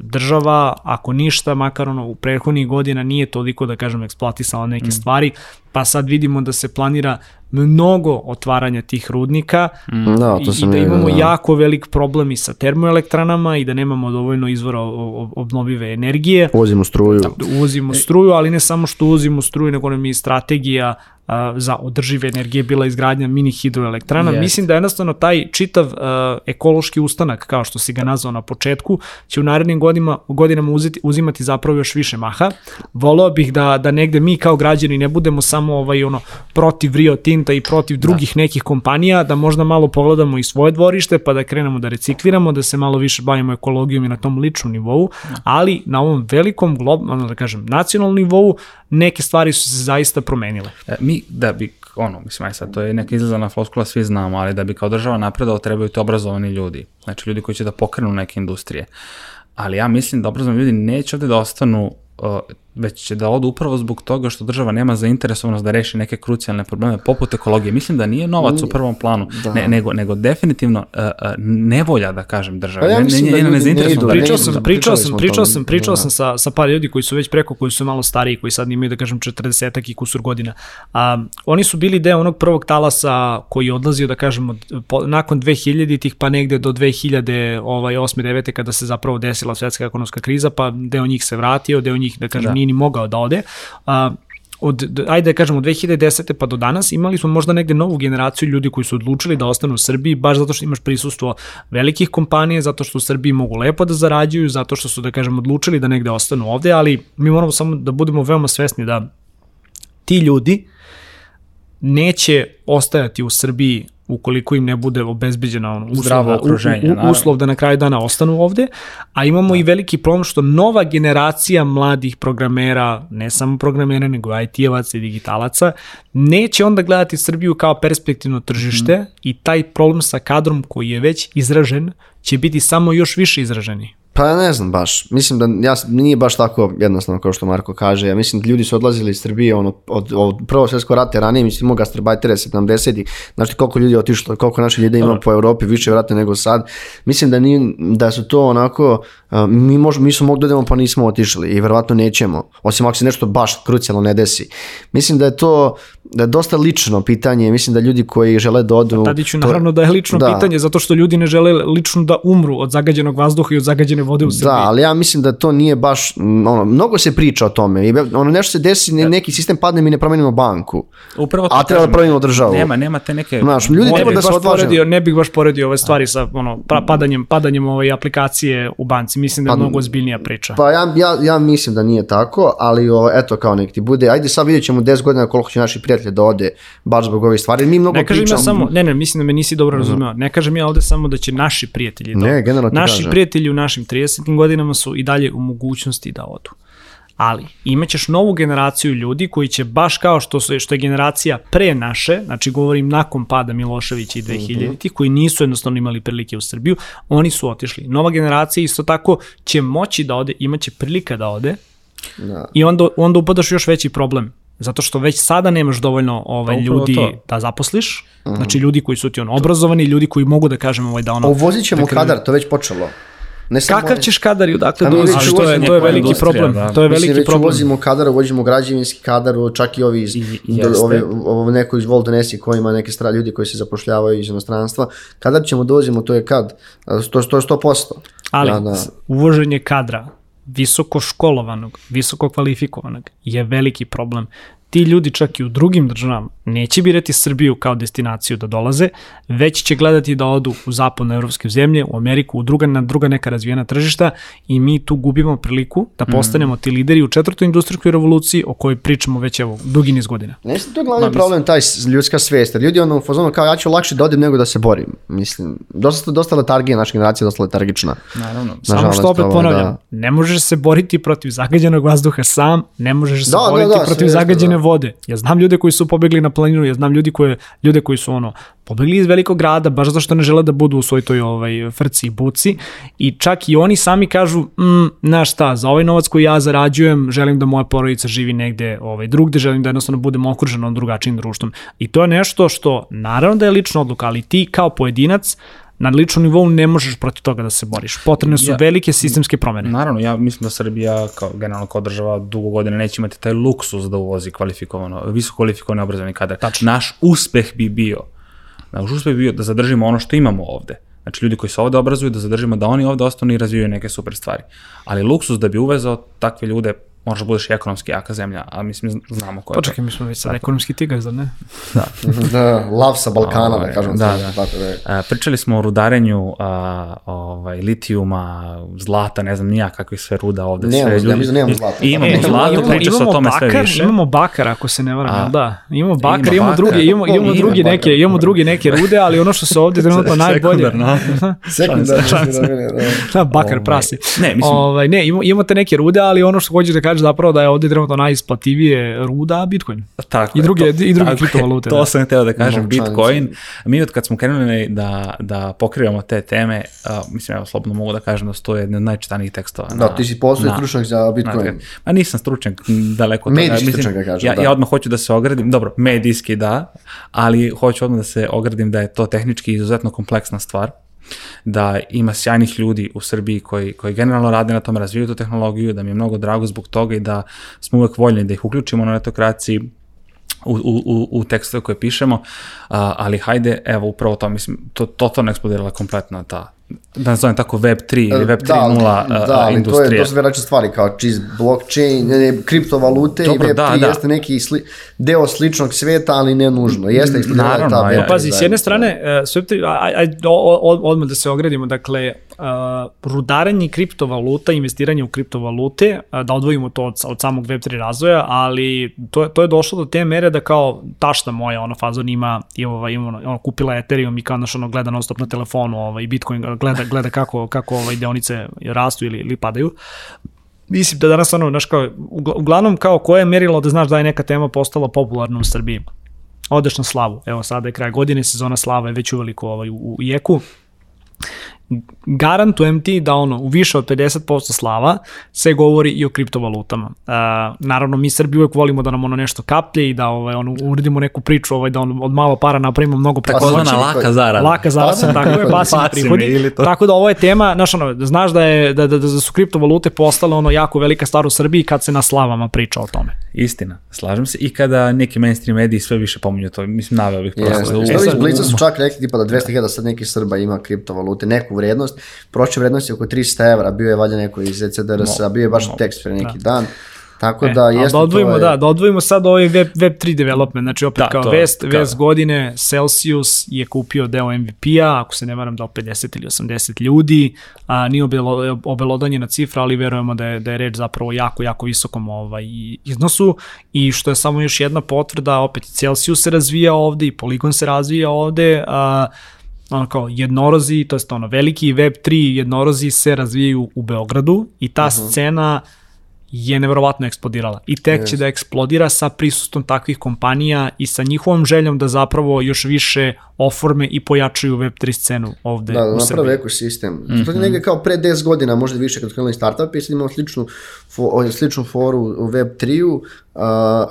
država, ako ništa, makar ono u prethodnih godina nije toliko, da kažem, eksploatisala neke mm. stvari, pa sad vidimo da se planira mnogo otvaranja tih rudnika mm. da, to i, i da imamo da. jako velik problem i sa termoelektranama i da nemamo dovoljno izvora obnovive energije. Uvozimo struju. Da, uvozimo struju, ali ne samo što uvozimo struju, nego nam je strategija za održive energije bila izgradnja mini hidroelektrana. Yes. Mislim da jednostavno taj čitav uh, ekološki ustanak, kao što si ga nazvao na početku, će u narednim godinama, godinama uzeti, uzimati zapravo još više maha. Voleo bih da, da negde mi kao građani ne budemo samo ovaj ono protiv Rio Tinta i protiv drugih da. nekih kompanija, da možda malo pogledamo i svoje dvorište, pa da krenemo da recikliramo, da se malo više bavimo ekologijom i na tom ličnom nivou, da. ali na ovom velikom, globalnom, da kažem, nacionalnom nivou, neke stvari su se zaista promenile. E, mi da bi, ono, mislim, aj sad, to je neka izlazana floskula, svi znamo, ali da bi kao država napredao trebaju ti obrazovani ljudi. Znači, ljudi koji će da pokrenu neke industrije. Ali ja mislim da obrazovani ljudi neće ovde da ostanu već će da odu upravo zbog toga što država nema zainteresovanost da reši neke krucijalne probleme poput ekologije. Mislim da nije novac u prvom planu, da. ne, nego, nego definitivno uh, uh, nevolja, da kažem, države. Pa ja mislim ne, ne, da ne, ne, idu, pričao sam, pričao sam, pričao sam, pričao sam sa, sa par ljudi koji su već preko, koji su malo stariji, koji sad imaju, da kažem, 40 i kusur godina. A, oni su bili deo onog prvog talasa koji je odlazio, da kažem, od, po, nakon 2000-ih pa negde do 2000, ovaj, 8. 9. kada se zapravo desila svetska ekonomska kriza, pa deo njih se vratio, deo njih, da kažem, da. nije ni mogao da ode. A, od, ajde da kažemo, od 2010. pa do danas imali smo možda negde novu generaciju ljudi koji su odlučili da ostanu u Srbiji, baš zato što imaš prisustvo velikih kompanija, zato što u Srbiji mogu lepo da zarađuju, zato što su, da kažem, odlučili da negde ostanu ovde, ali mi moramo samo da budemo veoma svesni da ti ljudi neće ostajati u Srbiji ukoliko im ne bude obezbeđena ono, zdravo okruženje, u, u, uslov da na kraju dana ostanu ovde, a imamo da. i veliki problem što nova generacija mladih programera, ne samo programera, nego IT-evaca i digitalaca, neće onda gledati Srbiju kao perspektivno tržište mm. i taj problem sa kadrom koji je već izražen će biti samo još više izraženi. Pa ne znam baš. Mislim da ja, nije baš tako jednostavno kao što Marko kaže. Ja mislim da ljudi su odlazili iz Srbije ono, od, od prvog svjetskog rata ranije, mislim imamo gastarbajtere 70-ih. Znači koliko ljudi je otišlo, koliko naših ljudi ima po Europi, više vratno nego sad. Mislim da, nije, da su to onako, mi, mož, mi smo mogli da idemo pa nismo otišli i verovatno nećemo. Osim ako se nešto baš krucijalno ne desi. Mislim da je to da je dosta lično pitanje, mislim da ljudi koji žele da odu... Tadiću, naravno da je lično da. pitanje, zato što ljudi ne žele lično da umru od zagađenog vazduha i od zagađene vode u Srbiji. Da, ali ja mislim da to nije baš, ono, mnogo se priča o tome, i ono, nešto se desi, ne, neki sistem padne, mi ne promenimo banku, Upravo a treba da promenimo državu. Nema, nema te neke... Znaš, ljudi ne treba da se odvaže. ne bih baš poredio ove stvari sa ono, pa- padanjem, padanjem ove aplikacije u banci. Mislim da je mnogo ozbiljnija priča. Pa ja, ja, ja mislim da nije tako, ali o, eto kao nek ti bude, ajde sad vidjet ćemo 10 godina koliko će naši prijatelji da ode baš zbog ovih stvari. Mi mnogo Ne kažem ja pričamo. samo, ne, ne, mislim da me nisi dobro razumeo. Ne kažem ja ovde samo da će naši prijatelji da Ne, generalno Naši kažem. prijatelji u našim 30. godinama su i dalje u mogućnosti da odu. Ali imaćeš novu generaciju ljudi koji će baš kao što su što je generacija pre naše, znači govorim nakon pada Miloševića i 2000-ih, koji nisu jednostavno imali prilike u Srbiju, oni su otišli. Nova generacija isto tako će moći da ode, imaće prilika da ode, Da. I onda, onda upadaš još veći problem. Zato što već sada nemaš dovoljno ovaj, Pa ljudi to. da zaposliš. Znači ljudi koji su ti ono obrazovani, ljudi koji mogu da kažem ovaj, da ono... Uvozit ćemo kadar, to već počelo. Ne samo Kakav ćeš kadar i odakle dolaziš? To je, to je veliki problem. da. To je Mislim, veliki već problem. uvozimo kadar, uvozimo građevinski kadar, čak i ovi iz, I- do, ovi, ovo neko iz Voldonesi koji ima neke stra, ljudi koji se zapošljavaju iz inostranstva. Kadar ćemo dovozimo, to je kad? To, to je 100%. Ali Da, da. uvoženje kadra visoko školovanog, visoko kvalifikovanog je veliki problem. Ti ljudi čak i u drugim državama neće birati Srbiju kao destinaciju da dolaze, već će gledati da odu u zapadne evropske zemlje, u Ameriku, u druga, na druga neka razvijena tržišta i mi tu gubimo priliku da postanemo ti lideri u četvrtoj industrijskoj revoluciji o kojoj pričamo već evo dugi niz godina. Ne to je glavni problem, taj s- ljudska svijest. Jer Ljudi ono u fazonu kao ja ću lakše da odim nego da se borim. Mislim, dosta, dosta letargije, naša generacija je dosta letargična. Naravno. Samo što opet ovo, ponavljam, da. ne možeš se boriti protiv zagađenog vazduha sam, ne možeš se Da, da, boriti da, protiv sve jeste, zagađene da. Vode. Ja znam ljude koji su pobegli na planinu, ja znam ljudi koje, ljude koji su ono, pobegli iz velikog grada baš zato što ne žele da budu u svoj toj ovaj, frci i buci i čak i oni sami kažu, mm, znaš šta, za ovaj novac koji ja zarađujem, želim da moja porodica živi negde ovaj, drugde, želim da jednostavno budem okružen drugačijim društvom. I to je nešto što, naravno da je lična odluka, ali ti kao pojedinac, na ličnom nivou ne možeš protiv toga da se boriš. Potrebne su Ja- velike sistemske promene. Naravno, ja mislim da Srbija kao generalno kao država dugo godina neće imati taj luksus da uvozi kvalifikovano, visoko kvalifikovani obrazovani kadar. Tačno. Naš uspeh bi bio, naš uspeh bi bio da zadržimo ono što imamo ovde. Znači ljudi koji se ovde obrazuju da zadržimo da oni ovde ostanu i razvijaju neke super stvari. Ali luksus da bi uvezao takve ljude možeš da budeš ekonomski jaka zemlja, a mislim znamo ko je. Počekaj, mi smo već sad ekonomski tigar, zar ne? da, lav sa Balkana, da Ovaj, kažem. da, da. Tako da je. A, pričali smo o rudarenju a, ovaj, litijuma, zlata, ne znam nija kakvih sve ruda ovde. Nemamo, sve ljudi, da nemamo zlata. I imamo E, zlato, imamo- priča se o tome sve bakar, više. Imamo bakar, ako se ne varam, da. Imamo bakar, ima imamo bakar. druge, imamo, imamo Ima drugi bakar. neke, imamo drugi neke rude, ali ono što se ovde trenutno najbolje. Sekundarno. Sekundarne sirovine, da. Da, bakar prasi. ne, mislim- Ovaj, ne, imamo, imamo te neke rude, ali ono što hoćeš da kažeš zapravo da je ovde trenutno najisplativije ruda Bitcoin. Tako I je, druge- to- i druge tako je, kriptovalute, To da. sam hteo da kažem, Novčanice. Bitcoin. Mi od kad smo krenuli da, da pokrivamo te teme, a, mislim, evo, slobodno mogu da kažem da su to jedne od najčitanijih tekstova. Da, ti si postoji na- stručnjak za Bitcoin. Na- Ma nisam stručnjak, daleko od toga. Medijski Mislim, stručnjak, da kažem, ja, da. ja odmah hoću da se ogradim, dobro, medijski da, ali hoću odmah da se ogradim da je to tehnički izuzetno kompleksna stvar da ima sjajnih ljudi u Srbiji koji, koji generalno rade na tom, razvijaju tu tehnologiju, da mi je mnogo drago zbog toga i da smo uvek voljni da ih uključimo na netokraciji u, u, u, u tekstove koje pišemo, a, ali hajde, evo upravo to, mislim, to totalno eksplodirala kompletna ta, da nazovem tako Web 3 ili Web 3.0 da, da, a, ali to, je, to su već stvari kao čiz blockchain, ne, ne, kriptovalute Dobro, i Web3 da, da. jeste neki sli, deo sličnog sveta, ali ne nužno. Jeste je Naravno, ta ja- Web3 Pazi, s jedne zajednica. strane, uh, sve tri, aj, aj, o- o- odmah da se ogradimo, dakle, rudaranje kriptovaluta, investiranje u kriptovalute, da odvojimo to od, od samog Web3 razvoja, ali to, to je došlo do te mere da kao tašta moja, ono, fazon ima, ima, ovaj, ima ono, kupila Ethereum i kao naš ono gleda non stop na telefonu, ovaj, Bitcoin gleda, gleda kako, kako ovaj, deonice rastu ili, ili padaju. Mislim da danas ono, znaš kao, ugla- uglavnom kao koje je merilo da znaš da je neka tema postala popularna u Srbiji odeš na slavu. Evo sada je kraj godine, sezona slava je već uveliko ovaj, u, u jeku. Garantujem ti da ono, u više od 50% slava se govori i o kriptovalutama. Uh, naravno, mi Srbi uvek volimo da nam ono nešto kaplje i da ovaj, ono, uredimo neku priču ovaj, da on, od malo para napravimo mnogo preko Takozvana laka zarada. Laka zarada, tako je, pasivni prihodi. Tako da ovo je tema, znaš, ono, znaš da, je, da, da, da su kriptovalute postale ono jako velika stvar u Srbiji kad se na slavama priča o tome. Istina, slažem se. I kada neki mainstream mediji sve više pominju to, mislim, naveo bih prosto. u- Što iz sad- Blica su čak rekli tipa da 200.000 sad neki Srba ima kriptovalute, neku vrednost. Prošle vrednost je oko 300 evra, bio je valjda neko iz ECDRS-a, bio je baš tekst pre neki dan. Tako da ali jeste da odvojimo, je, da, da odvojimo sad ovaj web, web 3 development, znači opet Da, kao to- vest, kao- vest godine, Celsius je kupio deo MVP-a, ako se ne varam dao 50 ili 80 ljudi, a, nije obelo, obelodanjena cifra, ali verujemo da je, da je reč zapravo jako, jako visokom ovaj, iznosu i što je samo još jedna potvrda, opet i Celsius se razvija ovde i Polygon se razvija ovde, a, ono kao jednorozi, to jest ono veliki Web3 jednorozi se razvijaju u Beogradu i ta Mhm. scena je neverovatno eksplodirala. I tek će da eksplodira sa prisustvom takvih kompanija i sa njihovom željom da zapravo još više oforme i pojačaju Web3 scenu ovde Da, da u naprave Srbiji. ekosistem. Mm -hmm. To je negde kao pre 10 godina, možda više kad krenuli startup, i sad imamo sličnu, fo, sličnu foru u Web3-u. Uh,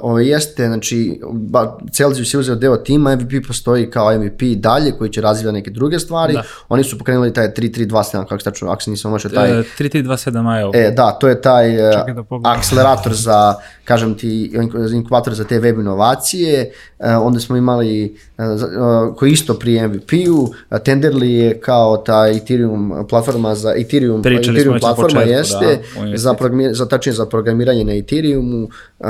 ovo jeste, znači, ba, Celsius je uzeo deo tima, MVP postoji kao MVP dalje, koji će razvijati neke druge stvari. Da. Oni su pokrenuli taj 3327, kako se tačno, ako se nisam omašao, taj... E, 3327 IO. E, da, to je taj uh, Čekaj da pogledam. akcelerator za, kažem ti, inkubator za te web inovacije. Uh, onda smo imali, koji isto pri MVP-u, Tenderly je kao ta Ethereum platforma za Ethereum, Pričali Ethereum platforma početku, jeste, da, za, programi, za, tačnije za programiranje na Ethereumu, uh,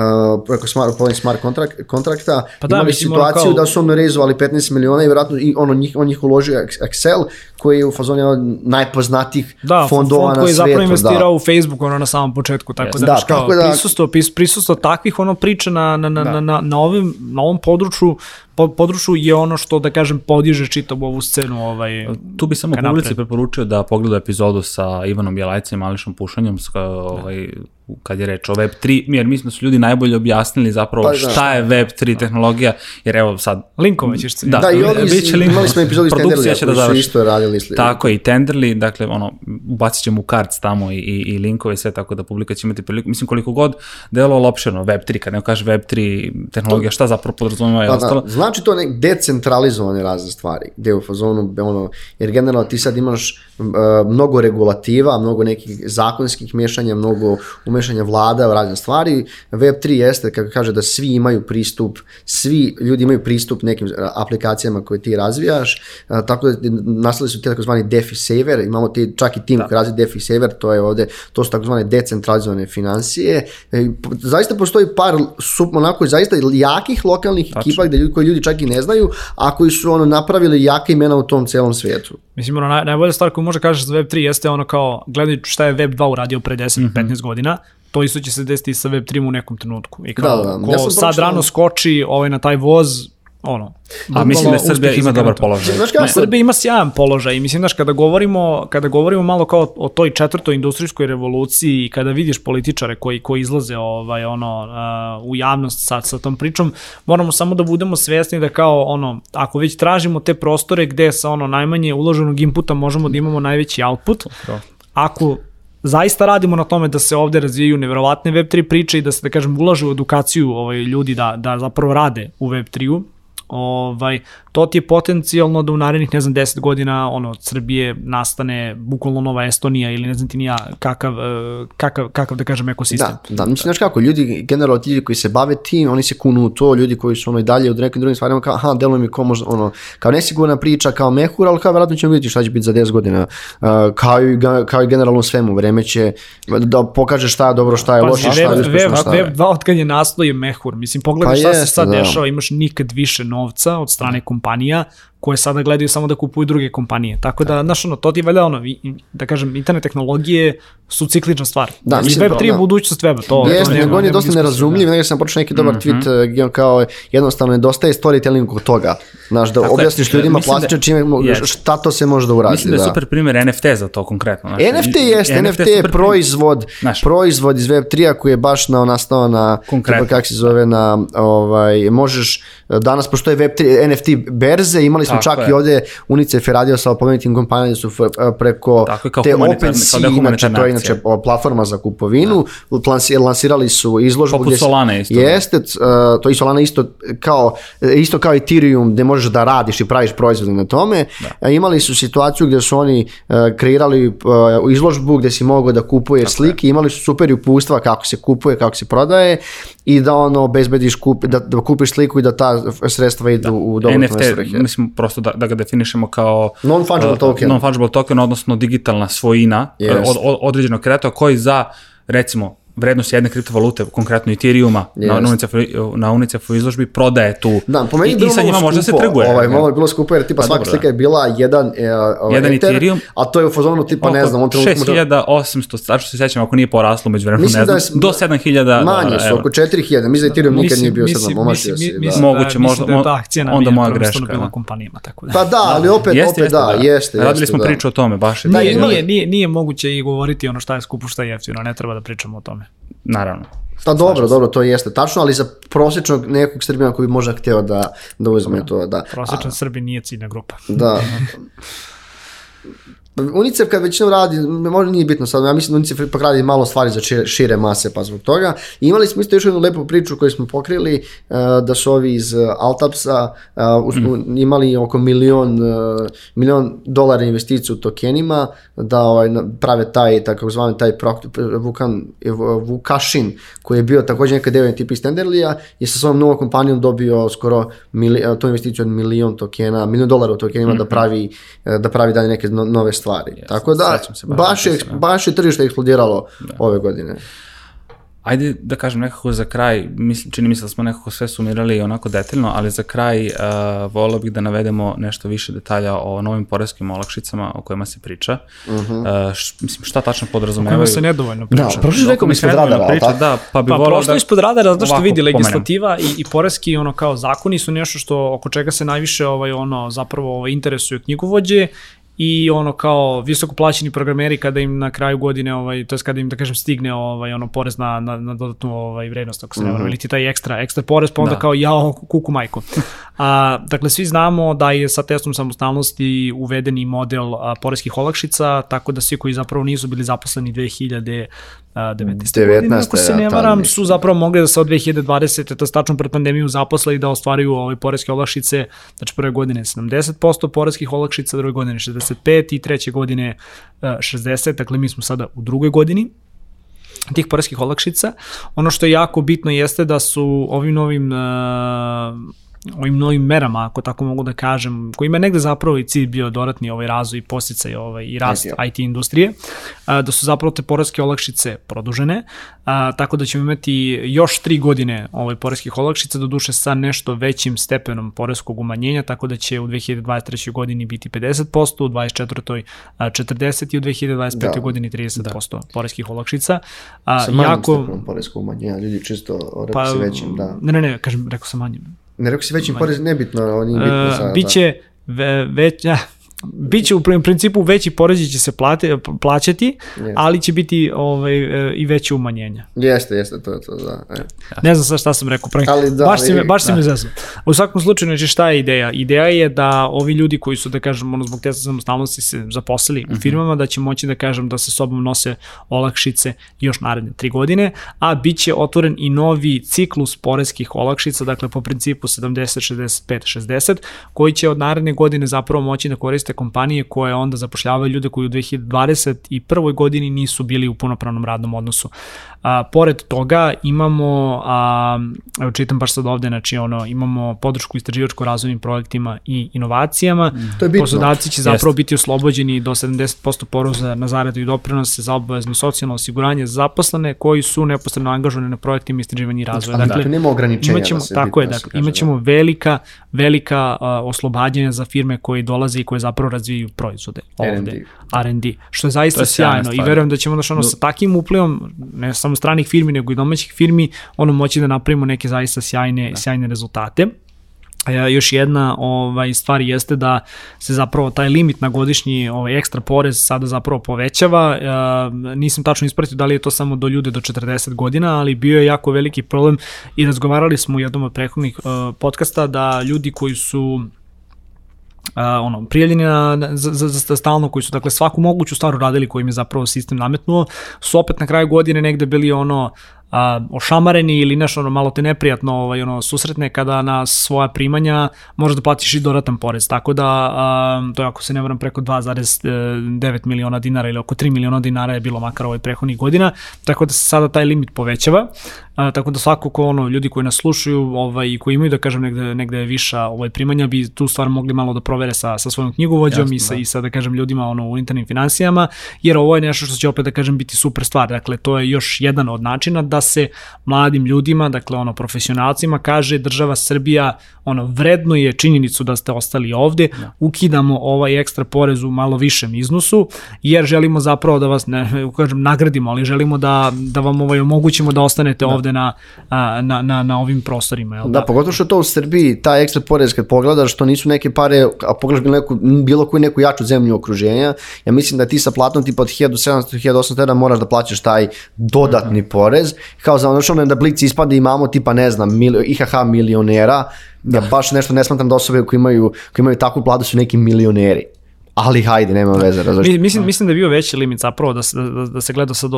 preko smart, smart kontrakt, kontrakta. Pa da, imali mislim, situaciju kao- da su ono rezovali 15 miliona i vjerojatno i ono njih, on njih uložio Excel, koji je u fazoni jedan od najpoznatijih Da, fondova fond na koji je zapravo da. investirao u Facebook ono na samom početku, tako da, Da, znaš, kao, da- prisustvo, prisustvo takvih ono priča na, na, na, na, na, na, ovim, na ovom području, po, području je ono što, da kažem, podiže čitavu ovu scenu. Ovaj, Tu bi samo publici preporučio da pogleda epizodu sa Ivanom Bjelajcem i Mališom Pušanjem, s, ovaj, kad je reč o Web3, jer mislim da su ljudi najbolje objasnili zapravo Pa, da. šta je Web3 tehnologija, jer evo sad... Linkovat ćeš se. Da, Da, i ovi, bit će link- imali smo epizodu iz produkcija Tenderlija će da završi. isto radili sli- Tako je, i Tenderly, dakle, ono, ubacit ćemo u karts tamo i, i, i linkove i sve, tako da publika će imati priliku. Mislim, koliko god delo lopšeno, Web3, kad neko kaže Web3 tehnologija, šta zapravo podrazumeva i Pa ostalo. da, znači to nek decentralizovane razne stvari, gde je u fazonu, ono, jer generalno ti sad imaš uh, mnogo regulativa, mnogo nekih zakonskih mešanja, mnogo umešanja vlada u razne stvari. Web3 jeste, kako kaže, da svi imaju pristup, svi ljudi imaju pristup nekim uh, aplikacijama koje ti razvijaš, uh, tako da nastali su te takozvani DeFi saver, imamo ti čak i tim koji razvija DeFi saver, to je ovde, to su takozvane decentralizovane financije. E, zaista postoji par sup, onako zaista jakih lokalnih ekipa gde ljudi, koji ljudi čak i ne znaju, a koji su ono napravili jake imena u tom celom svetu. Mislim, ono, naj, najbolja stvar koju može kažeš za Web3 jeste ono kao, gledaj šta je Web2 uradio pre 10-15 godina, to isto će se desiti i sa Web3 u nekom trenutku. I kao, Da, da, da. ko Ja sad pročitao- rano skoči ovaj, na taj voz, ono, A mislim da Srbija ima dobar položaj. Znaš kako? Srbija ima sjajan položaj i mislim daš kada govorimo kada govorimo malo kao o toj četvrtoj industrijskoj revoluciji i kada vidiš političare koji koji izlaze ovaj ono uh, u javnost sa sa tom pričom moramo samo da budemo svesni da kao ono ako već tražimo te prostore gde sa ono najmanje uloženog inputa možemo da imamo najveći output ako zaista radimo na tome da se ovde razvijaju neverovatne Web3 priče i da se, da kažem, ulaže u edukaciju ovaj, ljudi da, da zapravo rade u Web3-u, ovaj, to ti je potencijalno da u narednih, ne znam, 10 godina ono, od Srbije nastane bukvalno nova Estonija ili ne znam ti nija kakav, eh, kakav, kakav da kažem, ekosistem. Da, da, mislim, znaš kako, ljudi, generalno ti ljudi koji se bave tim, oni se kunu u to, ljudi koji su ono i dalje u nekim drugim stvarima, kao, aha, deluje mi kao možda, ono, kao nesigurna priča, kao mehur, ali kao vjerojatno ćemo vidjeti šta će biti za 10 godina, uh, kao, i, kao i generalno svemu, vreme će da pokaže šta je dobro, šta je Pazi, loše, šta je uspešno, šta je. web 2 od kad je nastao je mehur. Mislim, pogledaj Pa šta se jeste, sad da. dešava, imaš nikad više novca od strane kompanija koje sada gledaju samo da kupuju druge kompanije. Tako da, znaš, ono, to ti je valjda ono, da kažem, internet tehnologije su ciklična stvar. Da, I mislim, Web 3 je da. budućnost weba, to, Jeste, to nego on je dosta nerazumljiv, nego sam počeo neki dobar tweet, gdje on kao jednostavno nedostaje storytelling oko toga. Znaš, da Tako je. objasniš ljudima Mislim da- plastično čime, šta to se može da uradi. Mislim da je super primjer NFT za to konkretno. Znači, NFT jeste, NFT, je super proizvod, Znaš. proizvod iz Web3-a koji je baš na, nastao na, kako se zove, na, ovaj, možeš, danas postoje Web3, NFT berze, imali Tako čak je. i ovde UNICEF je radio sa opomenutim kompanijama da su f- preko te OpenSea, da inače humanitarna to je inače platforma za kupovinu, plansi- lansirali su izložbu Poput gde Solane isto, da. Jeste, uh, to i Solana isto kao, isto kao Ethereum gde možeš da radiš i praviš proizvode na tome. A Imali su situaciju gde su oni uh, kreirali uh, izložbu gde si mogao da kupuješ slike, imali su super upustva kako se kupuje, kako se prodaje i da ono bezbediš kup, da, da kupiš sliku i da ta sredstva idu u dobrotvorne NFT, svrhe. mislim prosto da, da ga definišemo kao Non-fungible uh, token. Non-fungible token, odnosno digitalna svojina Jest. od, od, određenog kreatora koji za, recimo, vrednost jedne kriptovalute, konkretno Ethereuma, na, Jest. na, UNICEF, na UNICEF izložbi prodaje tu. Da, po meni I, je i bilo sa njima malo možda se skupo, trguje. Ovaj, malo je bilo skupo jer tipa Pa svaka dobro, slika je bila jedan, e, ovaj, Jedan Ether, Ethereum. a to je u fazonu tipa ne znam, on trenutku može- 6800, tačno se sećam ako nije poraslo među vremenu, Mislim ne da znam, je- do 7000 Manje su, oko 4000, mislim da Ethereum nikad nije bio mislim, sad omašio mislim, si. mislim, Da. da, Moguće, možda- da je ta akcija onda moja greška, bila da. kompanijama, tako da. Pa da, ali opet, opet da, da. jeste, Radili smo da. priču o tome, baš je. Da, Nije, imali- nije, nije, nije moguće i govoriti ono šta je skupo, šta je jeftino, ne treba da pričamo o tome. Naravno. Pa dobro, dobro, to jeste tačno, ali za prosječnog nekog Srbina koji bi možda hteo da, da uzme to, da. Prosječan Srbi nije ciljna grupa. Da. UNICEF kad većinom radi, možda nije bitno sad, ja mislim da UNICEF ipak radi malo stvari za šire, mase, pa zbog toga. I imali smo isto još jednu lepu priču koju smo pokrili, uh, da su ovi iz uh, Altapsa us- Mhm. imali oko milion, milion dolara investiciju u tokenima, da ovaj, prave taj, tako zvani taj Vukan, Vukašin, koji je bio također neka deo tipa iz Tenderlija, je sa svojom novom kompanijom dobio skoro mili, tu investiciju od milion tokena, milion dolara u tokenima da pravi, uh, da pravi dalje neke no- nove stvari. Tako da, se baš baš, je, baš je tržište eksplodiralo ove godine. Ajde da kažem nekako za kraj, mislim, čini mi se da smo nekako sve sumirali onako detaljno, ali za kraj uh, volio bih da navedemo nešto više detalja o novim poreskim olakšicama o kojima se priča. Uh š, mislim, šta tačno podrazumevaju? Kojima se nedovoljno priča. Da, prošli rekao mi ispod radara, ali priča, tako? Da, pa bi Pa volao da... ispod radara, zato što vidi pomenem. legislativa i, i poreski ono kao zakoni su nešto što oko čega se najviše ovaj ono zapravo ovaj, interesuju knjigovođe i ono kao visoko plaćeni programeri kada im na kraju godine ovaj to jest kada im da kažem stigne ovaj ono porez na na, na dodatnu ovaj vrednost ako se ne varam ili ti taj ekstra ekstra porez pa onda. Da. kao jao kuku majko. A dakle svi znamo da je sa testom samostalnosti uvedeni model a, poreskih olakšica tako da svi koji zapravo nisu bili zaposleni 2019. 19., godine ako se ja, ne varam su zapravo mogli da se od 2020. to stačno pred pandemiju zaposle i da ostvaruju ove poreske olakšice, znači prve godine 70% poreskih olakšica, druge godine 65 i treće godine e, 60, dakle mi smo sada u drugoj godini tih poreskih olakšica. Ono što je jako bitno jeste da su ovim novim e, ovim novim merama, ako tako mogu da kažem, kojima je negde zapravo i cilj bio dodatni ovaj razvoj i posticaj ovaj, i rast IT. IT industrije, a, da su zapravo te poreske olakšice produžene, a, tako da ćemo imati još tri godine ovaj poreskih olakšica, do duše sa nešto većim stepenom poreskog umanjenja, tako da će u 2023. godini biti 50%, u 2024. a, 40% i u 2025. Da. godini 30% poreskih olakšica. A, Sa manjim jako, stepenom poreskog umanjenja, ljudi čisto rekao pa, većim, da. Ne, ne, ne, kažem, rekao sam manjim. Ne rekao si većim porez, nebitno, on nije bitno Uh, sada. biće ve, već, ja, Biće u pr- principu veći porezi će se plati, plaćati, Jeste. ali će biti ovaj, e, i veće umanjenja. Jeste, jeste, to je to, da. E. Ne znam sad šta sam rekao, pre... Ali da, baš si me, baš si da. me zezao. U svakom slučaju, znači šta je ideja? Ideja je da ovi ljudi koji su, da kažem, ono, zbog te samostalnosti se zaposlili Mhm. u firmama, da će moći da kažem da se sobom nose olakšice još naredne tri godine, a bit će otvoren i novi ciklus poreskih olakšica, dakle po principu 70, 65, 60, koji će od naredne godine zapravo moći da koriste kompanije koje onda zapošljavaju ljude koji u 2021. godini nisu bili u punopravnom radnom odnosu. A, pored toga imamo, a, evo čitam baš sad ovde, znači ono, imamo podršku istraživačko-razvojnim projektima i inovacijama. To je bitno. Poslodavci će zapravo Jeste. biti oslobođeni do 70% poroza na zaradu i doprinose za obavezno socijalno osiguranje za zaposlene koji su neposredno angažovani na projektima istraživanja i razvoja. Ali dakle, nema ograničenja imaćemo, da se tako bitno je, da dakle, imaćemo velika, velika a, oslobađanja za firme koje dolaze i koje zapravo razvijaju proizvode ovde. R&D. R&D, što je zaista je sjajno i verujem da ćemo da ono, sa takim uplivom, ne samo stranih firmi, nego i domaćih firmi, ono moći da napravimo neke zaista sjajne, da. sjajne rezultate. E, još jedna ovaj stvar jeste da se zapravo taj limit na godišnji ovaj ekstra porez sada zapravo povećava. E, nisam tačno ispratio da li je to samo do ljude do 40 godina, ali bio je jako veliki problem i razgovarali smo u jednom od prethodnih e, podcasta da ljudi koji su ono, prijavljeni na, za, za, za stalno, koji su dakle svaku moguću stvar radili koji im je zapravo sistem nametnuo, su opet na kraju godine negde bili ono a, ošamareni ili nešto ono malo te neprijatno ovaj, ono, susretne kada na svoja primanja možeš da platiš i dodatan porez. Tako da, a, to je ako se ne varam preko 2,9 e, miliona dinara ili oko 3 miliona dinara je bilo makar ovaj prehodnih godina, tako da se sada taj limit povećava. A, tako da svako ko ono, ljudi koji nas slušaju ovaj, i koji imaju da kažem negde, negde viša ovaj, primanja bi tu stvar mogli malo da provere sa, sa svojom knjigovođom i, sa, da. i sa da kažem ljudima ono, u internim financijama, jer ovo je nešto što će opet da kažem biti super stvar. Dakle, to je još jedan od načina da se mladim ljudima, dakle ono profesionalcima kaže država Srbija ono vredno je činjenicu da ste ostali ovde, da. ukidamo ovaj ekstra porez u malo višem iznosu jer želimo zapravo da vas ne kažem nagradimo, ali želimo da da vam ovaj omogućimo da ostanete da. ovde na, na, na, na ovim prostorima, jel da? Da, pogotovo što to u Srbiji, ta ekstra porez kad pogledaš, što nisu neke pare, a pogledaš bilo, neku, bilo koju neku jaču zemlju okruženja, ja mislim da ti sa platom tipa od 1700-1800 moraš da plaćaš taj dodatni -hmm. porez, kao za ono da Blic ispade imamo tipa ne znam, mil, IHH milionera, ja baš nešto ne smatram da osobe koji imaju, koji imaju takvu platu su neki milioneri ali hajde, nema veze. Različno. Mislim, mislim da je bio veći limit zapravo da se, da, da se gleda sad do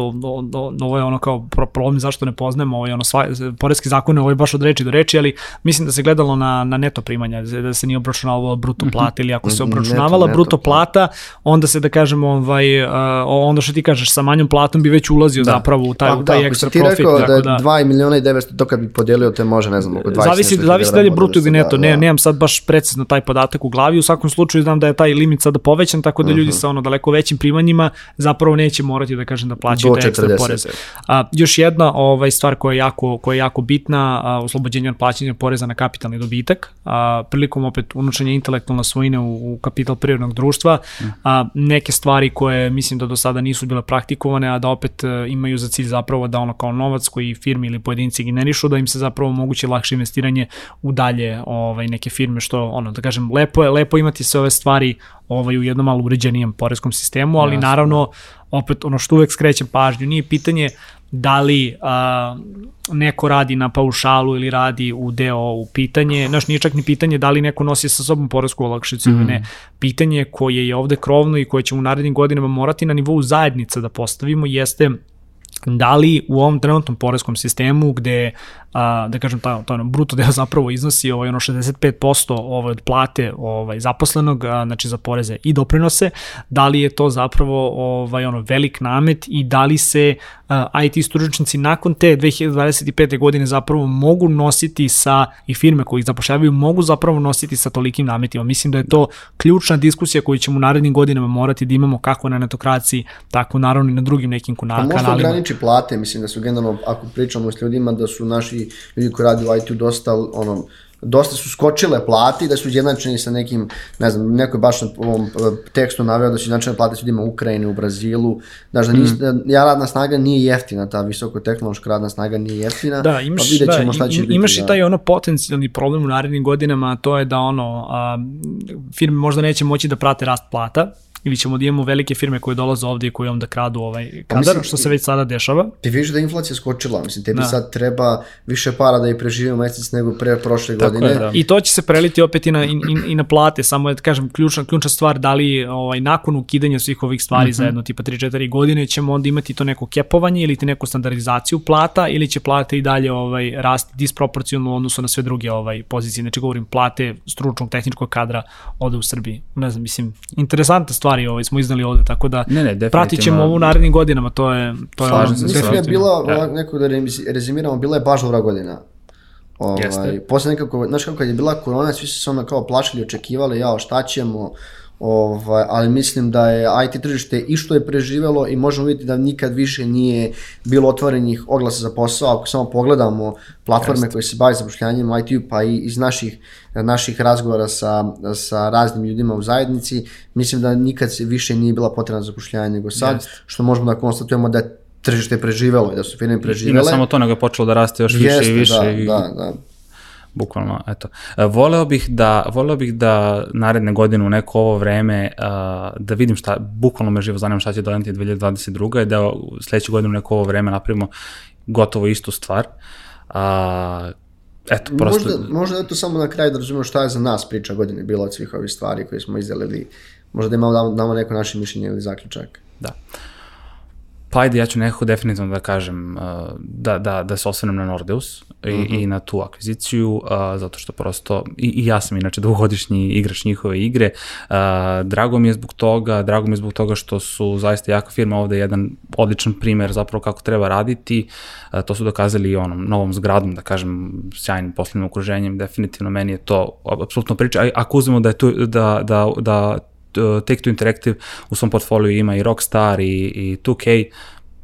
ovo je ono kao problem zašto ne poznajemo ovo je ono sva, poredski zakon ovo je baš od reči do reči, ali mislim da se gledalo na, na neto primanja, da se nije obračunavalo bruto plata ili ako se obračunavala neto, bruto neto, plata, onda se da kažemo ovaj, uh, onda što ti kažeš sa manjom platom bi već ulazio da. zapravo u taj, pa, u taj da, ekstra profit. Ti rekao da je da, 2 miliona i 900, to kad bi podelio te može, ne znam, oko 20 Zavisi, zavisi da li je bruto ili neto, da, ne, da. nemam sad baš precizno taj podatak u glavi, u svakom slučaju znam da je taj limit sada povećan, tako da ljudi uh mhm. -huh. sa ono daleko većim primanjima zapravo neće morati da kažem da plaćaju te ekstra poreze. A, još jedna ovaj, stvar koja je jako, koja je jako bitna, a, oslobođenje od plaćanja poreza na kapitalni dobitak, a, prilikom opet unošenja intelektualne svojine u, u kapital prirodnog društva, a, neke stvari koje mislim da do sada nisu bile praktikovane, a da opet a, e, imaju za cilj zapravo da ono kao novac koji firmi ili pojedinci generišu, da im se zapravo moguće lakše investiranje u dalje ovaj, neke firme, što ono, da kažem, lepo je, lepo imati sve ove stvari ovaj, u jednom malo uređenijem poreskom sistemu, ali Jasne. naravno, opet ono što uvek skrećem pažnju, nije pitanje da li a, neko radi na paušalu ili radi u deo u pitanje, znaš, nije čak ni pitanje da li neko nosi sa sobom poresku olakšicu mm. ili ne. Pitanje koje je ovde krovno i koje ćemo u narednim godinama morati na nivou zajednica da postavimo jeste da li u ovom trenutnom poreskom sistemu gde a, da kažem, ta, ta ono, bruto deo zapravo iznosi ovaj, ono 65% ovaj, od plate ovaj, zaposlenog, a, znači za poreze i doprinose, da li je to zapravo ovaj, ono, velik namet i da li se a, IT stručnici nakon te 2025. godine zapravo mogu nositi sa, i firme koji ih zapošljavaju, mogu zapravo nositi sa tolikim nametima. Mislim da je to ključna diskusija koju ćemo u narednim godinama morati da imamo kako na netokraciji, tako naravno i na drugim nekim kanalima. Ograniči plate, mislim da su generalno, ako pričamo s ljudima, da su naši ljudi koji radi u IT-u dosta, ono, dosta su skočile plate i da su izjednačeni sa nekim, ne znam, neko je baš na ovom e, tekstu naveo da su izjednačene plate s ljudima u Ukrajini, u Brazilu, znaš da nis, mm. ja radna snaga nije jeftina, ta visoko tehnološka radna snaga nije jeftina, da, imaš, pa vidjet ćemo da, šta će biti. Imaš da. i taj ono potencijalni problem u narednim godinama, to je da ono, a, firme možda neće moći da prate rast plata, ili ćemo da imamo velike firme koje dolaze ovde i koje onda kradu ovaj kadar, mislim, što se već sada dešava. Ti vidiš da je inflacija skočila, mislim, tebi da. sad treba više para da i preživimo mesec nego pre prošle Tako godine. Je, da. I to će se preliti opet i na, i, i na plate, samo da kažem, ključna, ključna stvar, da li ovaj, nakon ukidanja svih ovih stvari mm -hmm. za jedno tipa 3-4 godine ćemo onda imati to neko kepovanje ili ti neku standardizaciju plata ili će plate i dalje ovaj, rasti disproporcionalno u odnosu na sve druge ovaj, pozicije. Znači govorim plate stručnog tehničkog kadra ovde u Srbiji. Ne znam, mislim, interesantna stvar stvari ovaj, smo iznali ovde, tako da ne, ne, pratit ćemo ovu narednim godinama, to je... To je Slažem se. Mislim je bila, ja. neko da rezimiramo, bila je baš dobra godina. Ovaj, posle nekako, znaš kako kad je bila korona, svi su se onda kao plašili, očekivali, jao šta ćemo, Ovaj, ali mislim da je IT tržište i što je preživelo i možemo vidjeti da nikad više nije bilo otvorenih oglasa za posao. Ako samo pogledamo platforme Jeste. koje se bave zapošljanjem IT, pa i iz naših, naših razgovora sa, sa raznim ljudima u zajednici, mislim da nikad više nije bila potrebna zapošljanje nego sad, Jeste. što možemo da konstatujemo da je tržište preživelo i da su firme preživele. I ne samo to, nego je počelo da raste još više Jeste, i više. Da, i... da, da bukvalno, eto. E, voleo bih da, voleo bih da naredne godine u neko ovo vreme uh, da vidim šta, bukvalno me živo zanima šta će doneti 2022. i da sledeće godine u neko ovo vreme napravimo gotovo istu stvar. Uh, eto, prosto... Možda, možda je to samo na kraju da razumemo šta je za nas priča godine bila od svih ovih stvari koje smo izdelili. Možda da imamo damo, damo neko naše mišljenje ili zaključak. Da. Pa ajde, ja ću nekako definitivno da kažem uh, da, da, da se osvrnem na Nordeus i, mm -hmm. i na tu akviziciju, uh, zato što prosto, i, i ja sam inače dvogodišnji igrač njihove igre, uh, drago mi je zbog toga, drago mi je zbog toga što su zaista jaka firma, ovde jedan odličan primer zapravo kako treba raditi, uh, to su dokazali i onom novom zgradom, da kažem, sjajnim poslovnim okruženjem, definitivno meni je to apsolutno priča, a ako uzmemo da je tu, da, da, da Take-Two Interactive u svom portfoliju ima i Rockstar i, i 2K,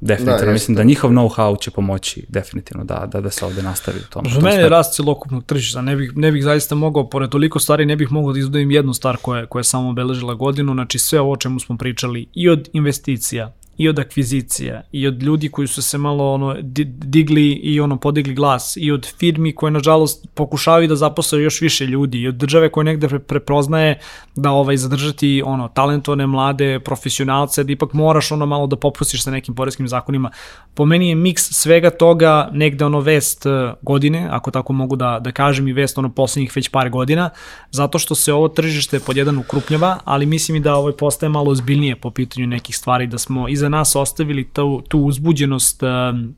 definitivno. Da, mislim da njihov know-how će pomoći definitivno da, da, da se ovde nastavi u tom. Za mene je rast celokupnog tržišta, ne bih, ne bih zaista mogao, pored toliko stvari, ne bih mogao da izdvojim jednu stvar koja, koja je samo obeležila godinu, znači sve ovo o čemu smo pričali i od investicija, i od akvizicija i od ljudi koji su se malo ono digli i ono podigli glas i od firmi koje nažalost pokušavaju da zaposle još više ljudi i od države koje negde pre prepoznaje da ovaj zadržati ono talentovane mlade profesionalce da ipak moraš ono malo da popustiš sa nekim poreskim zakonima. Po meni je miks svega toga negde ono vest e, godine, ako tako mogu da da kažem i vest ono poslednjih već par godina, zato što se ovo tržište pod jedan ukrupnjava, ali mislim i da ovaj postaje malo ozbiljnije po pitanju nekih stvari da smo iza nas ostavili tu, tu uzbuđenost um,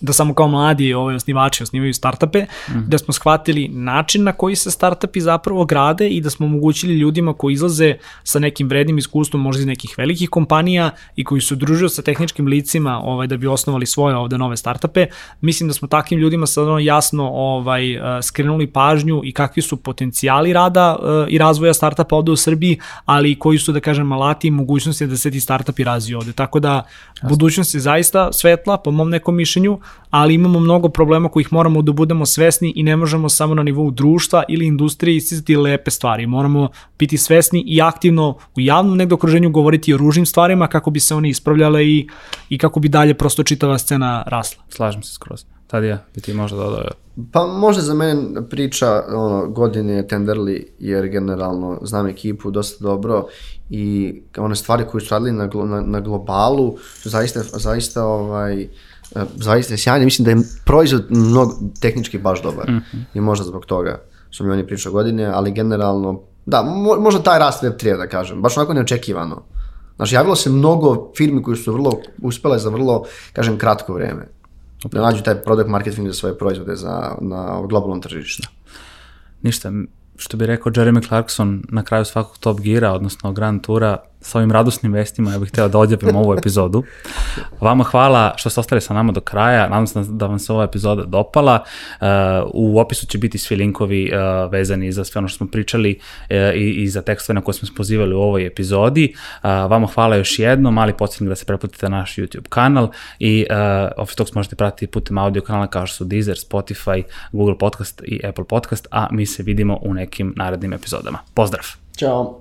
da samo kao mladi ovaj, osnivači osnivaju startupe, mm -hmm. da smo shvatili način na koji se startupi zapravo grade i da smo omogućili ljudima koji izlaze sa nekim vrednim iskustvom možda iz nekih velikih kompanija i koji su družili sa tehničkim licima ovaj, da bi osnovali svoje ovde nove startupe. Mislim da smo takvim ljudima sad ono jasno ovaj, uh, skrenuli pažnju i kakvi su potencijali rada uh, i razvoja startupa ovde u Srbiji, ali i koji su, da kažem, alati i mogućnosti da se ti startupi razviju ovde. Tako da Jasne. budućnost je zaista svetla, po mom nekom mišljenju, ali imamo mnogo problema kojih moramo da budemo svesni i ne možemo samo na nivou društva ili industrije isticati lepe stvari. Moramo biti svesni i aktivno u javnom negde okruženju govoriti o ružnim stvarima kako bi se one ispravljale i, i kako bi dalje prosto čitava scena rasla. Slažem se skroz. Tadija, bi ti možda dodao? Pa možda za mene priča ono, godine Tenderli, jer generalno znam ekipu dosta dobro i one stvari koje su radili na, na, na globalu su zaista, zaista ovaj, E, zaista je sjajno. Mislim da je proizvod mnogo tehnički baš dobar. Mm -hmm. I možda zbog toga su mi oni pričao godine, ali generalno, da, možda taj rast Web3, da kažem, baš onako neočekivano. Znači, javilo se mnogo firmi koji su vrlo uspele za vrlo, kažem, kratko vreme. Da nađu taj product marketing za svoje proizvode za, na globalnom tržištu. Ništa, što bi rekao Jeremy Clarkson na kraju svakog Top Gira, odnosno Grand Tura, sa ovim radosnim vestima, ja bih hteo da odjavim ovu epizodu. Vama hvala što ste ostali sa nama do kraja, nadam se da vam se ova epizoda dopala. Uh, u opisu će biti svi linkovi uh, vezani za sve ono što smo pričali uh, i, za tekstove na koje smo se pozivali u ovoj epizodi. Vama hvala još jedno, mali podsjetnik da se preplatite na naš YouTube kanal i Office Talks možete pratiti putem audio kanala kao što su Deezer, Spotify, Google Podcast i Apple Podcast, a mi se vidimo u nekim narednim epizodama. Pozdrav! Ćao!